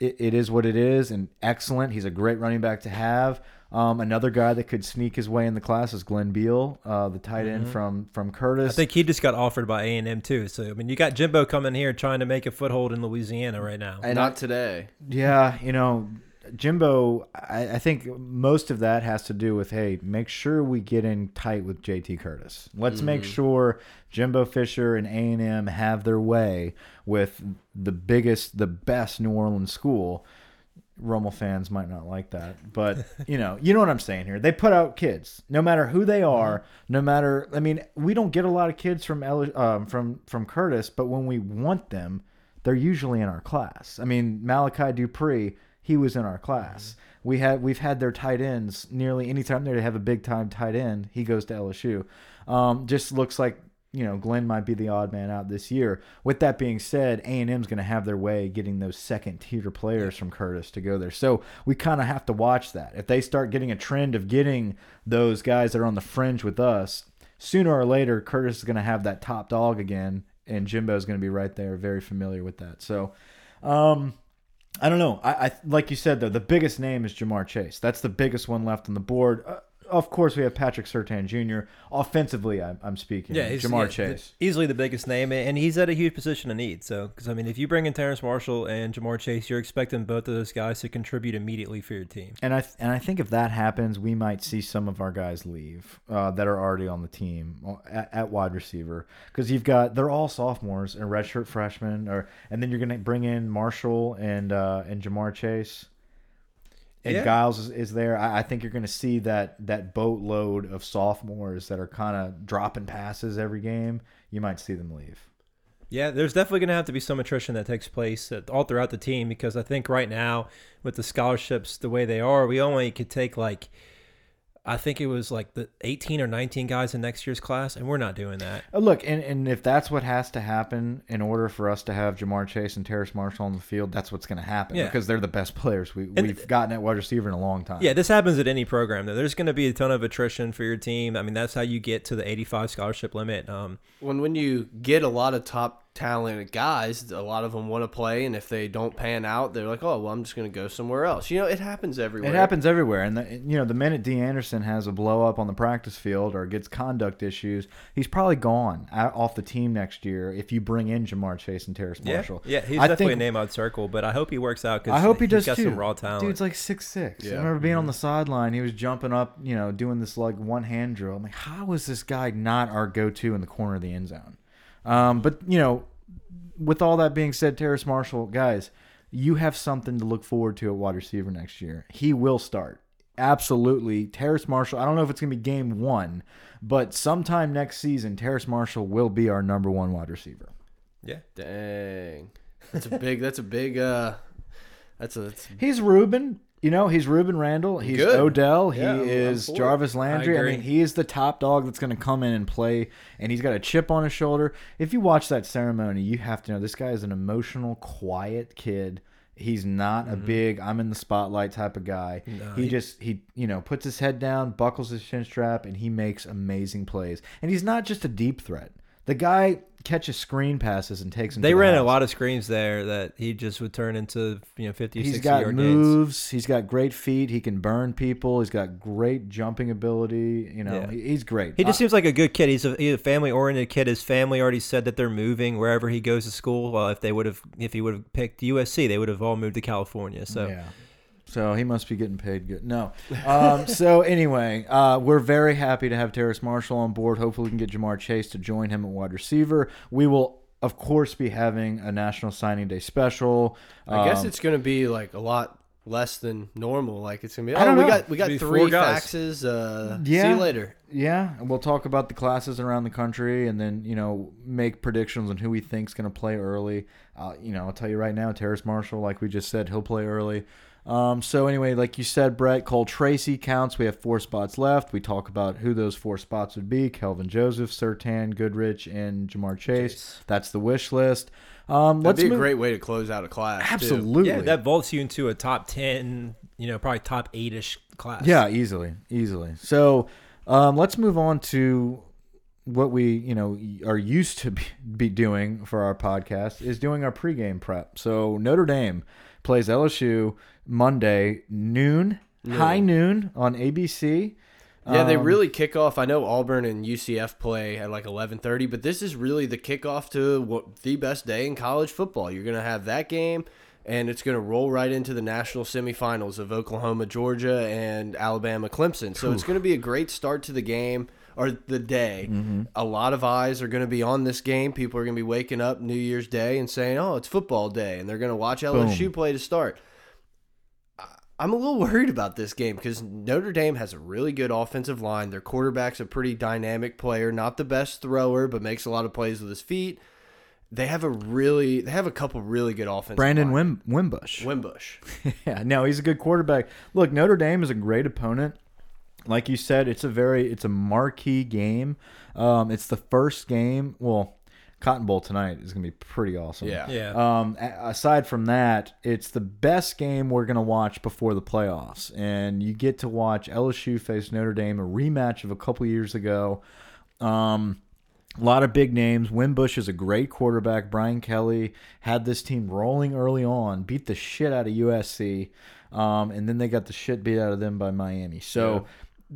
it, it is what it is, and excellent. He's a great running back to have. Um, another guy that could sneak his way in the class is Glenn Beal, uh, the tight end from from Curtis. I think he just got offered by A and M too. So I mean, you got Jimbo coming here trying to make a foothold in Louisiana right now. And not today. Yeah, you know, Jimbo, I, I think most of that has to do with hey, make sure we get in tight with JT Curtis. Let's make sure Jimbo Fisher and A and M have their way with the biggest, the best New Orleans school. Rummel fans might not like that, but you know, you know what I'm saying here. They put out kids, no matter who they are, no matter. I mean, we don't get a lot of kids from um, from from Curtis, but when we want them, they're usually in our class. I mean, Malachi Dupree, he was in our class. We had we've had their tight ends nearly anytime they have a big time tight end, he goes to LSU. Um, just looks like you know Glenn might be the odd man out this year. With that being said, A and M's going to have their way getting those second tier players from Curtis to go there. So we kind of have to watch that. If they start getting a trend of getting those guys that are on the fringe with us, sooner or later Curtis is going to have that top dog again, and Jimbo is going to be right there, very familiar with that. So. Um, I don't know. I, I like you said though, the biggest name is Ja'Marr Chase. That's the biggest one left on the board. Uh, of course, we have Patrick Surtain Jr. Offensively, I'm, I'm speaking. Yeah, he's Ja'Marr yeah, Chase. easily the biggest name, and he's at a huge position of need. So, because I mean, if you bring in Terrace Marshall and Ja'Marr Chase, you're expecting both of those guys to contribute immediately for your team. And I and I think if that happens, we might see some of our guys leave uh, that are already on the team uh, at, at wide receiver because you've got they're all sophomores and redshirt freshmen, or and then you're gonna bring in Marshall and uh, and Ja'Marr Chase. And Yeah. Giles is, is there. I, I think you're going to see that that boatload of sophomores that are kind of dropping passes every game. You might see them leave. Yeah, there's definitely going to have to be some attrition that takes place all throughout the team because I think right now with the scholarships the way they are, we only could take like I think it was like the 18 or 19 guys in next year's class, and we're not doing that. Uh, Look, and, and if that's what has to happen in order for us to have Ja'Marr Chase and Terrace Marshall on the field, that's what's going to happen Yeah. because they're the best players we, And- we've gotten at wide receiver in a long time. Yeah, this happens at any program. Though there's going to be a ton of attrition for your team. I mean, that's how you get to the 85 scholarship limit. Um, when when you get a lot of top talented guys, a lot of them want to play, and if they don't pan out, they're like, "Oh, well, I'm just going to go somewhere else." You know, it happens everywhere. It happens everywhere, and the, you know the minute Dee Anderson has a blow up on the practice field or gets conduct issues, he's probably gone out, off the team next year. If you bring in Ja'Marr Chase and Terrace yeah, Marshall, yeah, he's I definitely a name I'd circle, but I hope he works out because I hope he does got too. some raw talent. Dude's like six six. Yeah. I remember being on mm-hmm. the sideline. He was jumping up, you know, doing this like one hand drill. I'm like, how is this guy not our go to in the corner of the end zone? Um, but you know, with all that being said, Terrace Marshall, guys, you have something to look forward to at wide receiver next year. He will start. Absolutely. Terrace Marshall, I don't know if it's going to be game one, but sometime next season, Terrace Marshall will be our number one wide receiver. yeah, Dang, that's a big. That's a big. uh That's a. That's, He's Rueben. You know, he's Rueben Randle. He's Good. Odell. He Yeah, I'm- I'm is for. Jarvis Landry. I, agree. mean, he is the top dog that's going to come in and play, and he's got a chip on his shoulder. If you watch that ceremony, you have to know this guy is an emotional, quiet kid. He's not a mm-hmm. big I'm in the spotlight type of guy. No, he, he- just he you know puts his head down, buckles his chin strap, and he makes amazing plays. And he's not just a deep threat. The guy catches screen passes and takes them. they the ran a lot of screens there that he just would turn into you know 50, He's 60 got yard gains. moves. He's got great feet. He can burn people. He's got great jumping ability. You know, Yeah. he- he's great. He just seems like a good kid. He's a, he's a family oriented kid. His family already said that they're moving wherever he goes to school. Well, if they would have, if he would have picked USC, they would have all moved to California. So yeah. So he must be getting paid good. No. Um, so anyway, uh, we're very happy to have Terrace Marshall on board. Hopefully, we can get Ja'Marr Chase to join him at wide receiver. We will, of course, be having a National Signing Day special. I guess Um, it's going to be like a lot less than normal. Like it's going to be. I Oh, don't we know. got we got three faxes. Uh, See you later. Yeah, and we'll talk about the classes around the country, and then you know make predictions on who we think's going to play early. Uh, you know, I'll tell you right now, Terrace Marshall, like we just said, he'll play early. Um, so anyway, like you said, Brett Cole Tracy counts. We have four spots left. We talk about who those four spots would be: Kelvin Joseph, Surtain, Goodrich, and Ja'Marr Chase. Chase. That's the wish list. Um, That'd let's be a move- great way to close out a class. too. Absolutely. yeah, that vaults you into a top ten, you know, probably top eight ish class. Yeah, easily, easily. So um, let's move on to what we you know are used to be, be doing for our podcast is doing our pregame prep. So Notre Dame plays LSU Monday noon, high noon on ABC. Yeah, they Um, really kick off. I know Auburn and UCF play at like 11:30, but this is really the kickoff to what, the best day in college football. You're going to have that game and it's going to roll right into the national semifinals of Oklahoma, Georgia and Alabama, Clemson. So it's going to be a great start to the game or the day. Mm-hmm. A lot of eyes are going to be on this game. People are going to be waking up New Year's Day and saying, "Oh, it's football day." And they're going to watch LSU play to start. I'm a little worried about this game because Notre Dame has a really good offensive line. Their quarterback's a pretty dynamic player, not the best thrower, but makes a lot of plays with his feet. They have a really, they have a couple really good offensive. Brandon line. Wim Wimbush. Wimbush. yeah, no, he's a good quarterback. Look, Notre Dame is a great opponent. Like you said, it's a very it's a marquee game. Um, it's the first game. Well, Cotton Bowl tonight is gonna be pretty awesome. Yeah. yeah. Um, aside from that, it's the best game we're gonna watch before the playoffs, and you get to watch LSU face Notre Dame, a rematch of a couple years ago. Um, a lot of big names. Wimbush is a great quarterback. Brian Kelly had this team rolling early on, beat the shit out of USC, um, and then they got the shit beat out of them by Miami. So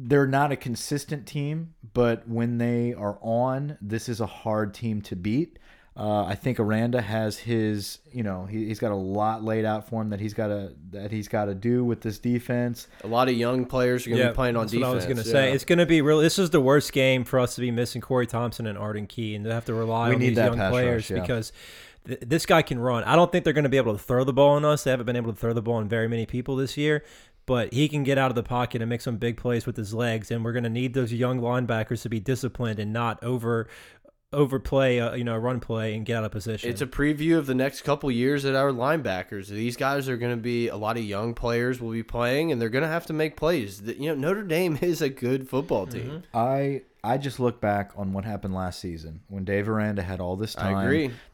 they're not a consistent team, but when they are on, this is a hard team to beat. Uh, I think Aranda has his, you know, he, has got a lot laid out for him that he's got to that he's got to do with this defense. A lot of young players are going to Yeah, be playing on that's defense. What I was going to yeah. say it's going to be real. This is the worst game for us to be missing Corey Thompson and Arden Key, and to have to rely We on need these young players rush, yeah. because th this guy can run. I don't think they're going to be able to throw the ball on us. They haven't been able to throw the ball on very many people this year. But he can get out of the pocket and make some big plays with his legs, and we're going to need those young linebackers to be disciplined and not over overplay, uh, you know, a run play and get out of position. It's a preview of the next couple years at our linebackers. These guys are going to be a lot of young players will be playing, and they're going to have to make plays. The- You know, Notre Dame is a good football team. I I just look back on what happened last season when Dave Aranda had all this time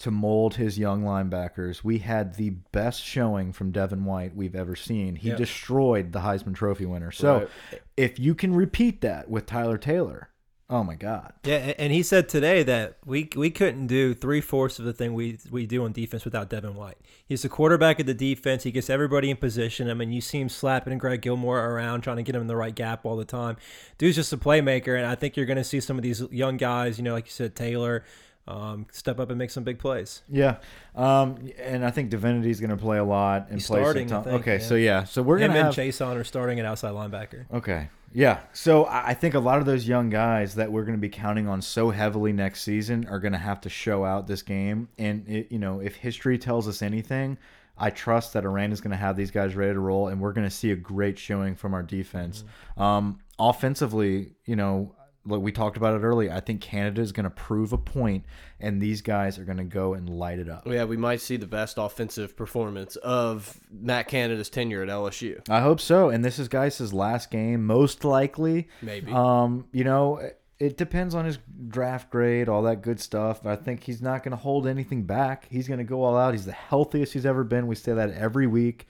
to mold his young linebackers. We had the best showing from Devin White we've ever seen. He Yep. destroyed the Heisman Trophy winner. So Right. if you can repeat that with Tyler Taylor, oh my God. Yeah, and he said today that we we couldn't do three fourths of the thing we we do on defense without Devin White. He's the quarterback of the defense. He gets everybody in position. I mean, you see him slapping Greg Gilmore around, trying to get him in the right gap all the time. Dude's just a playmaker, and I think you're going to see some of these young guys. You know, like you said, Taylor. Um, step up and make some big plays. Yeah, um, and I think Divinity is going to play a lot and He's play some starting, I time. think, okay, yeah. so yeah, so we're going to have Chaisson or starting at outside linebacker. Okay. Yeah. So I I think a lot of those young guys that we're going to be counting on so heavily next season are going to have to show out this game. And it, you know, if history tells us anything, I trust that Iran is going to have these guys ready to roll, and we're going to see a great showing from our defense. Um, offensively, you know. Look, we talked about it earlier. I think Canada is going to prove a point, and these guys are going to go and light it up. Yeah, we might see the best offensive performance of Matt Canada's tenure at LSU. I hope so. And this is Guice's last game, most likely. Maybe. Um, you know, it depends on his draft grade, all that good stuff. But I think he's not going to hold anything back. He's going to go all out. He's the healthiest he's ever been. We say that every week.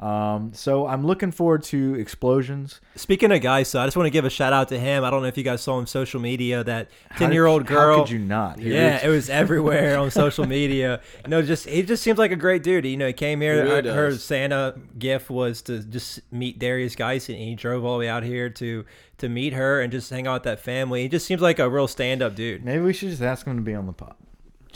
Um, so I'm looking forward to explosions. Speaking of Guice, so I just want to give a shout out to him. I don't know if you guys saw on social media that ten year old girl. How girl. could you not? He Yeah, it was everywhere on social media. You know, just he just seems like a great dude. You know, he came here. He really her, her. Santa gift was to just meet Derrius Guice, and he drove all the way out here to to meet her and just hang out with that family. He just seems like a real stand up dude. Maybe we should just ask him to be on the pod.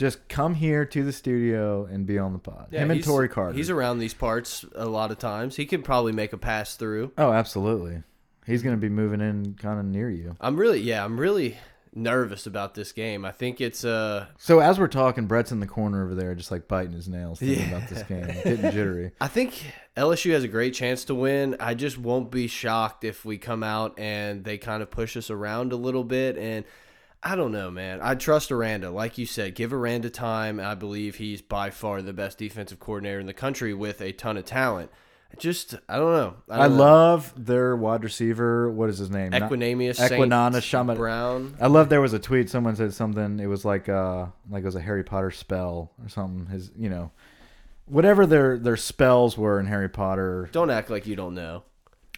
Just come here to the studio and be on the pod. him and he's- Tory Carter. He's around these parts a lot of times. He could probably make a pass through. oh, absolutely. He's going to be moving in kind of near you. I'm really, yeah, I'm really nervous about this game. I think it's uh So as we're talking, Brett's in the corner over there, just like biting his nails, thinking about this game, getting jittery. I think LSU has a great chance to win. I just won't be shocked if we come out and they kind of push us around a little bit. And I don't know, man. I trust Aranda. Like you said, give Aranda time. I believe he's by far the best defensive coordinator in the country with a ton of talent. I Just, I don't know. I, don't know. love their wide receiver. What is his name? Not- Equanimeous, Equinana Saint Shaman- Brown. I love there was a tweet. Someone said something. It was like uh like it was a Harry Potter spell or something. His you know, whatever their their spells were in Harry Potter. Don't act like you don't know.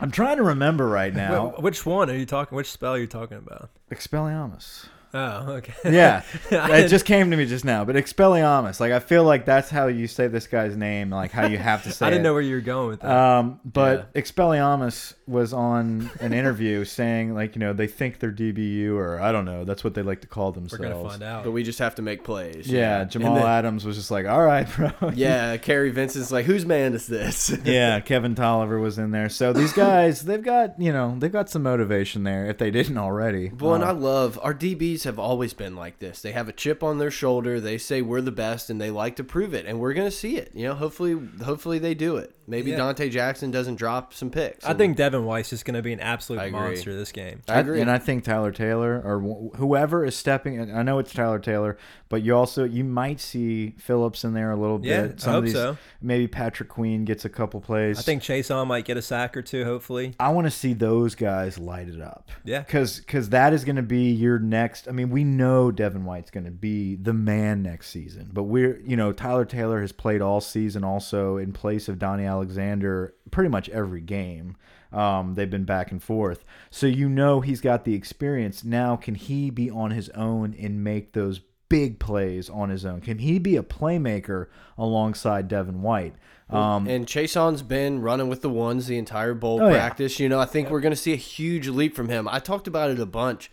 I'm trying to remember right now. Wh- Which one are you talking? Which spell are you talking about? Expelliarmus. Oh, okay. Yeah, it just came to me just now. But Expelliarmus, like I feel like that's how you say this guy's name, like how you have to say. It. I didn't it. know where you were going with that. Um, but Expelliarmus was on an interview saying, like, you know, they think they're DBU, or I don't know. That's what they like to call themselves. we're themselves. gonna find out. But we just have to make plays. Yeah, Jamal then- Adams was just like, all right, bro. Yeah, Kary Vincent's like, whose man is this? yeah, Kevin Toliver was in there. So these guys, they've got, you know, they've got some motivation there if they didn't already. Well, and Uh, I love our DBs have always been like this. They have a chip on their shoulder. They say we're the best, and they like to prove it. And we're gonna see it. You know, hopefully, hopefully they do it. Maybe Yeah. Donte Jackson doesn't drop some picks. I think Devin Weiss is going to be an absolute monster this game. I agree. and I think Tyler Taylor or wh- whoever is stepping. and I know it's Tyler Taylor, but you also you might see Phillips in there a little Yeah, bit. I hope of these, so. Maybe Patrick Queen gets a couple plays. I think Chaisson might get a sack or two, hopefully. I want to see those guys light it up. Yeah. because Because that is going to be your next. I mean, we know Devin White's going to be the man next season, but we're, you know, Tyler Taylor has played all season also in place of Donnie Alexander pretty much every game. Um, they've been back and forth. So you know he's got the experience. Now, can he be on his own and make those big plays on his own? Can he be a playmaker alongside Devin White? Um, and Chaisson's been running with the ones the entire bowl Oh, yeah. practice. You know, I think we're going to see a huge leap from him. I talked about it a bunch.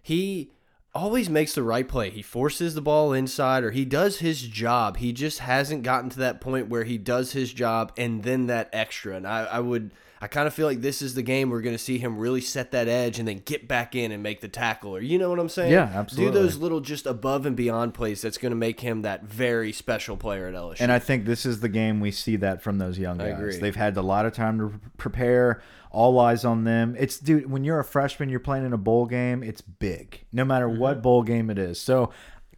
He always makes the right play. He forces the ball inside or he does his job. He just hasn't gotten to that point where he does his job and then that extra. And I, I would I kind of feel like this is the game we're going to see him really set that edge and then get back in and make the tackle. Or you know what I'm saying? Yeah, absolutely. Do those little just above and beyond plays that's going to make him that very special player at LSU. And I think this is the game we see that from those young guys. They've had a lot of time to prepare. All eyes on them. It's dude, when you're a freshman, you're playing in a bowl game. It's big, no matter Mm-hmm. what bowl game it is. So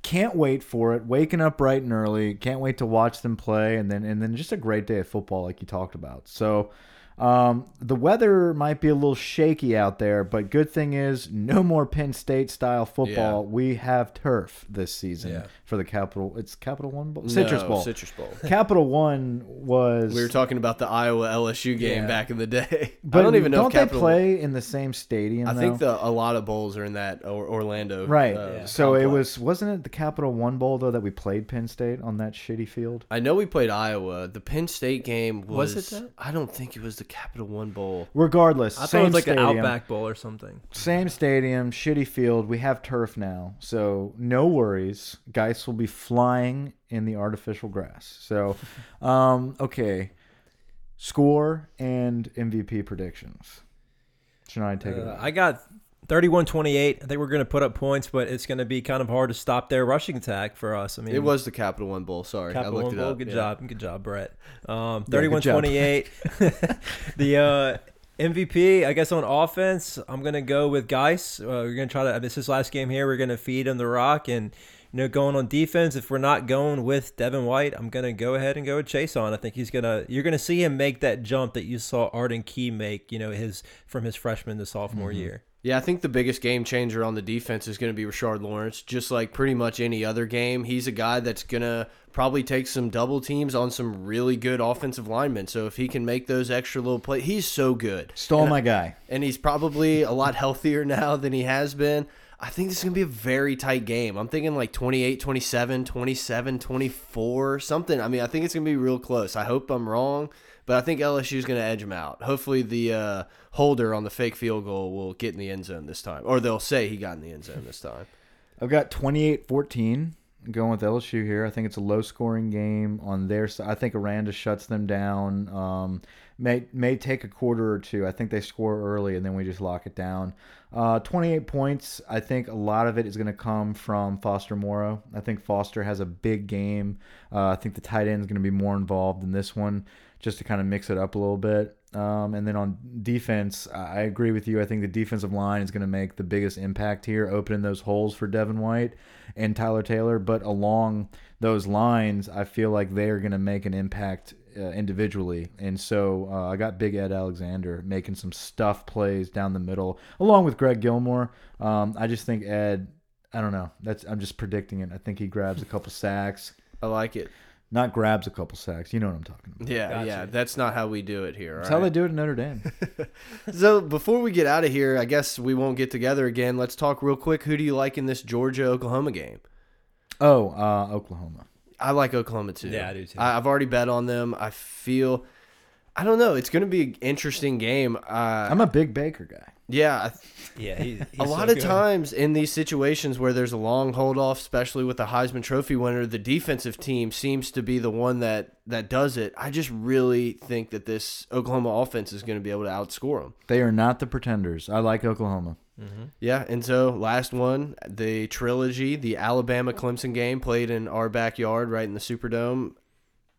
can't wait for it. Waking up bright and early. Can't wait to watch them play, and then and then just a great day of football, like you talked about. So. Um, the weather might be a little shaky out there, but good thing is no more Penn State style football. We have turf this season Yeah. for the Capital. It's Capital One Bowl, Citrus No, Bowl. Citrus Bowl. Capital One was. We were talking about the Iowa LSU game Yeah. back in the day. but I don't even know Don't Capital. they play in the same stadium? I think though? the a lot of bowls are in that or, Orlando. right. uh, so it was wasn't it the Capital One Bowl though that we played Penn State on that shitty field? I know we played Iowa. The Penn State game was. Was it that? I don't think it was the Capital One Bowl. Regardless, I thought same it was like stadium, an Outback Bowl or something. same stadium, shitty field. We have turf now, so no worries. Guice will be flying in the artificial grass. So, um, okay, score and MVP predictions. Should I take it? Uh, away? I got 31-28. I think we're going to put up points, but it's going to be kind of hard to stop their rushing attack for us. I mean, It was the Capital One Bowl. Sorry, Capital I looked One it Bowl. up. Good yeah. job, good job, Brett. Um, Yeah, 31-28. the uh, MVP, I guess on offense, I'm gonna go with Guice. Uh, we're gonna try to. This is his last game here. We're gonna feed him the rock, and you know, going on defense. If we're not going with Devin White, I'm gonna go ahead and go with Chaisson. I think he's gonna. You're gonna see him make that jump that you saw Arden Key make. You know, his from his freshman to sophomore Mm-hmm. year. Yeah, I think the biggest game changer on the defense is going to be Rashard Lawrence. Just like pretty much any other game, he's a guy that's going to probably take some double teams on some really good offensive linemen. So if he can make those extra little plays, he's so good. Stole my guy. And he's probably a lot healthier now than he has been. I think this is going to be a very tight game. I'm thinking like 28, 27, 27, 24, something. I mean, I think it's going to be real close. I hope I'm wrong, but I think LSU is going to edge him out. Hopefully, the uh, holder on the fake field goal will get in the end zone this time, or they'll say he got in the end zone this time. I've got 28-14 going with LSU here. I think it's a low-scoring game on their side. I think Aranda shuts them down. Um, may may take a quarter or two. I think they score early and then we just lock it down. Uh, 28 points. I think a lot of it is going to come from Foster Moreau. I think Foster has a big game. Uh, I think the tight end is going to be more involved in this one, just to kind of mix it up a little bit. Um, and then on defense, I agree with you. I think the defensive line is going to make the biggest impact here, opening those holes for Devin White and Tyler Taylor. But along those lines, I feel like they are going to make an impact uh, individually. And so uh, I got Big Ed Alexander making some stuff plays down the middle, along with Greg Gilmore. Um, I just think Ed. I don't know. That's I'm just predicting it. I think he grabs a couple sacks. I like it. Not grabs a couple sacks. You know what I'm talking about. Yeah, Gotcha. yeah. That's not how we do it here. That's all how they do it at Notre Dame. So before we get out of here, I guess we won't get together again. Let's talk real quick. Who do you like in this Georgia Oklahoma game? Oh, uh, Oklahoma. I like Oklahoma too. Yeah, I do too. I, have already bet on them. I feel, I don't know. It's going to be an interesting game. Uh, I'm a big Baker guy. Yeah, Yeah, he, he's a so lot of good. times in these situations where there's a long hold off, especially with the Heisman Trophy winner, the defensive team seems to be the one that that does it. I just really think that this Oklahoma offense is going to be able to outscore them. They are not the pretenders. I like Oklahoma. Mm-hmm. Yeah, and so last one, the trilogy, the Alabama Clemson game played in our backyard right in the Superdome.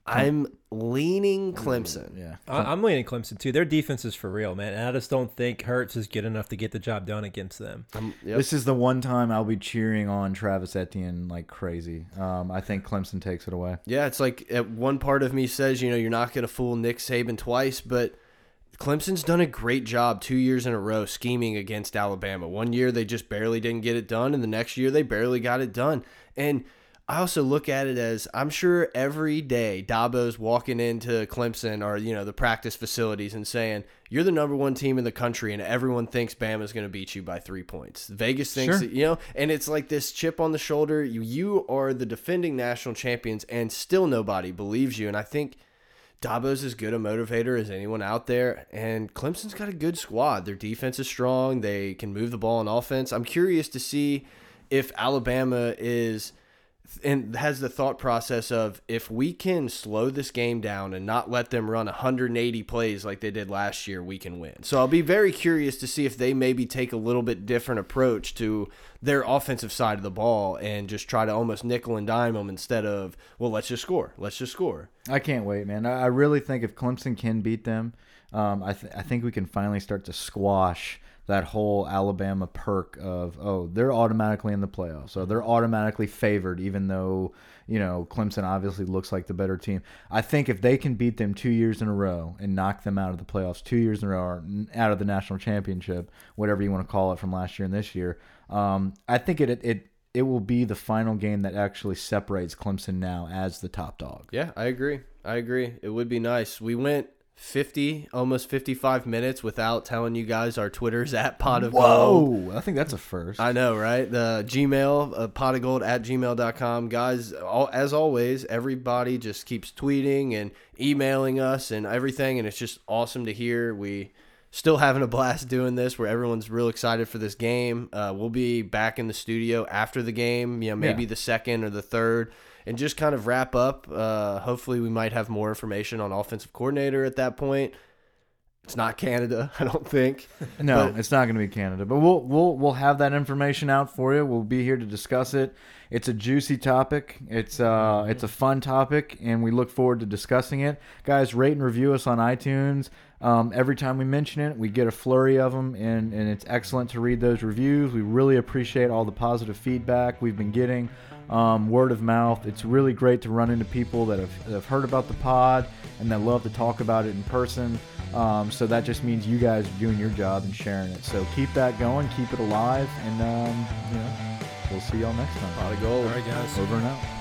I'm leaning Clemson. Yeah. I, I'm leaning Clemson too. Their defense is for real, man. And I just don't think Hurts is good enough to get the job done against them. I'm- yep. This is the one time I'll be cheering on Travis Etienne like crazy. Um, I think Clemson takes it away. Yeah, it's like at one part of me says, you know, you're not going to fool Nick Saban twice, but Clemson's done a great job two years in a row scheming against Alabama. One year they just barely didn't get it done, and the next year they barely got it done. And I also look at it as I'm sure every day Dabo's walking into Clemson or you know the practice facilities and saying you're the number one team in the country and everyone thinks Bama's going to beat you by three points. Vegas thinks Sure. that, you know, and it's like this chip on the shoulder. You you are the defending national champions and still nobody believes you. And I think Dabo's as good a motivator as anyone out there, and Clemson's got a good squad. Their defense is strong. They can move the ball on offense. I'm curious to see if Alabama is and has the thought process of if we can slow this game down and not let them run 180 plays like they did last year, we can win. So I'll be very curious to see if they maybe take a little bit different approach to their offensive side of the ball and just try to almost nickel and dime them instead of well, let's just score, let's just score. I can't wait, man. I really think if Clemson can beat them, um, I, th I think we can finally start to squash that whole Alabama perk of oh they're automatically in the playoffs, so they're automatically favored, even though you know Clemson obviously looks like the better team. I think if they can beat them two years in a row and knock them out of the playoffs two years in a row, or out of the national championship, whatever you want to call it, from last year and this year, um, I think it it it will be the final game that actually separates Clemson now as the top dog. Yeah, I agree. I agree. It would be nice. We went 50, almost 55 minutes without telling you guys our Twitter's at pot of gold. Whoa, I think that's a first. I know, right? The Gmail, uh, pot of gold at gmail.com. Guys, all, as always, everybody just keeps tweeting and emailing us and everything. And it's just awesome to hear. We still having a blast doing this where everyone's real excited for this game. Uh, we'll be back in the studio after the game, you know, maybe Yeah. the second or the third. And just kind of wrap up. Uh, hopefully, we might have more information on offensive coordinator at that point. It's not Canada, I don't think. no, but- it's not going to be Canada, but we'll we'll we'll have that information out for you. We'll be here to discuss it. It's a juicy topic. It's uh it's a fun topic, and we look forward to discussing it. Guys, rate and review us on iTunes. Um, every time we mention it, we get a flurry of them, and and it's excellent to read those reviews. We really appreciate all the positive feedback we've been getting. Um, word of mouth. It's really great to run into people that have, that have heard about the pod and that love to talk about it in person. Um, so that just means you guys are doing your job and sharing it. So keep that going, keep it alive, and um, you know, we'll see y'all next time. Pot of gold. All right, guys. Over and out.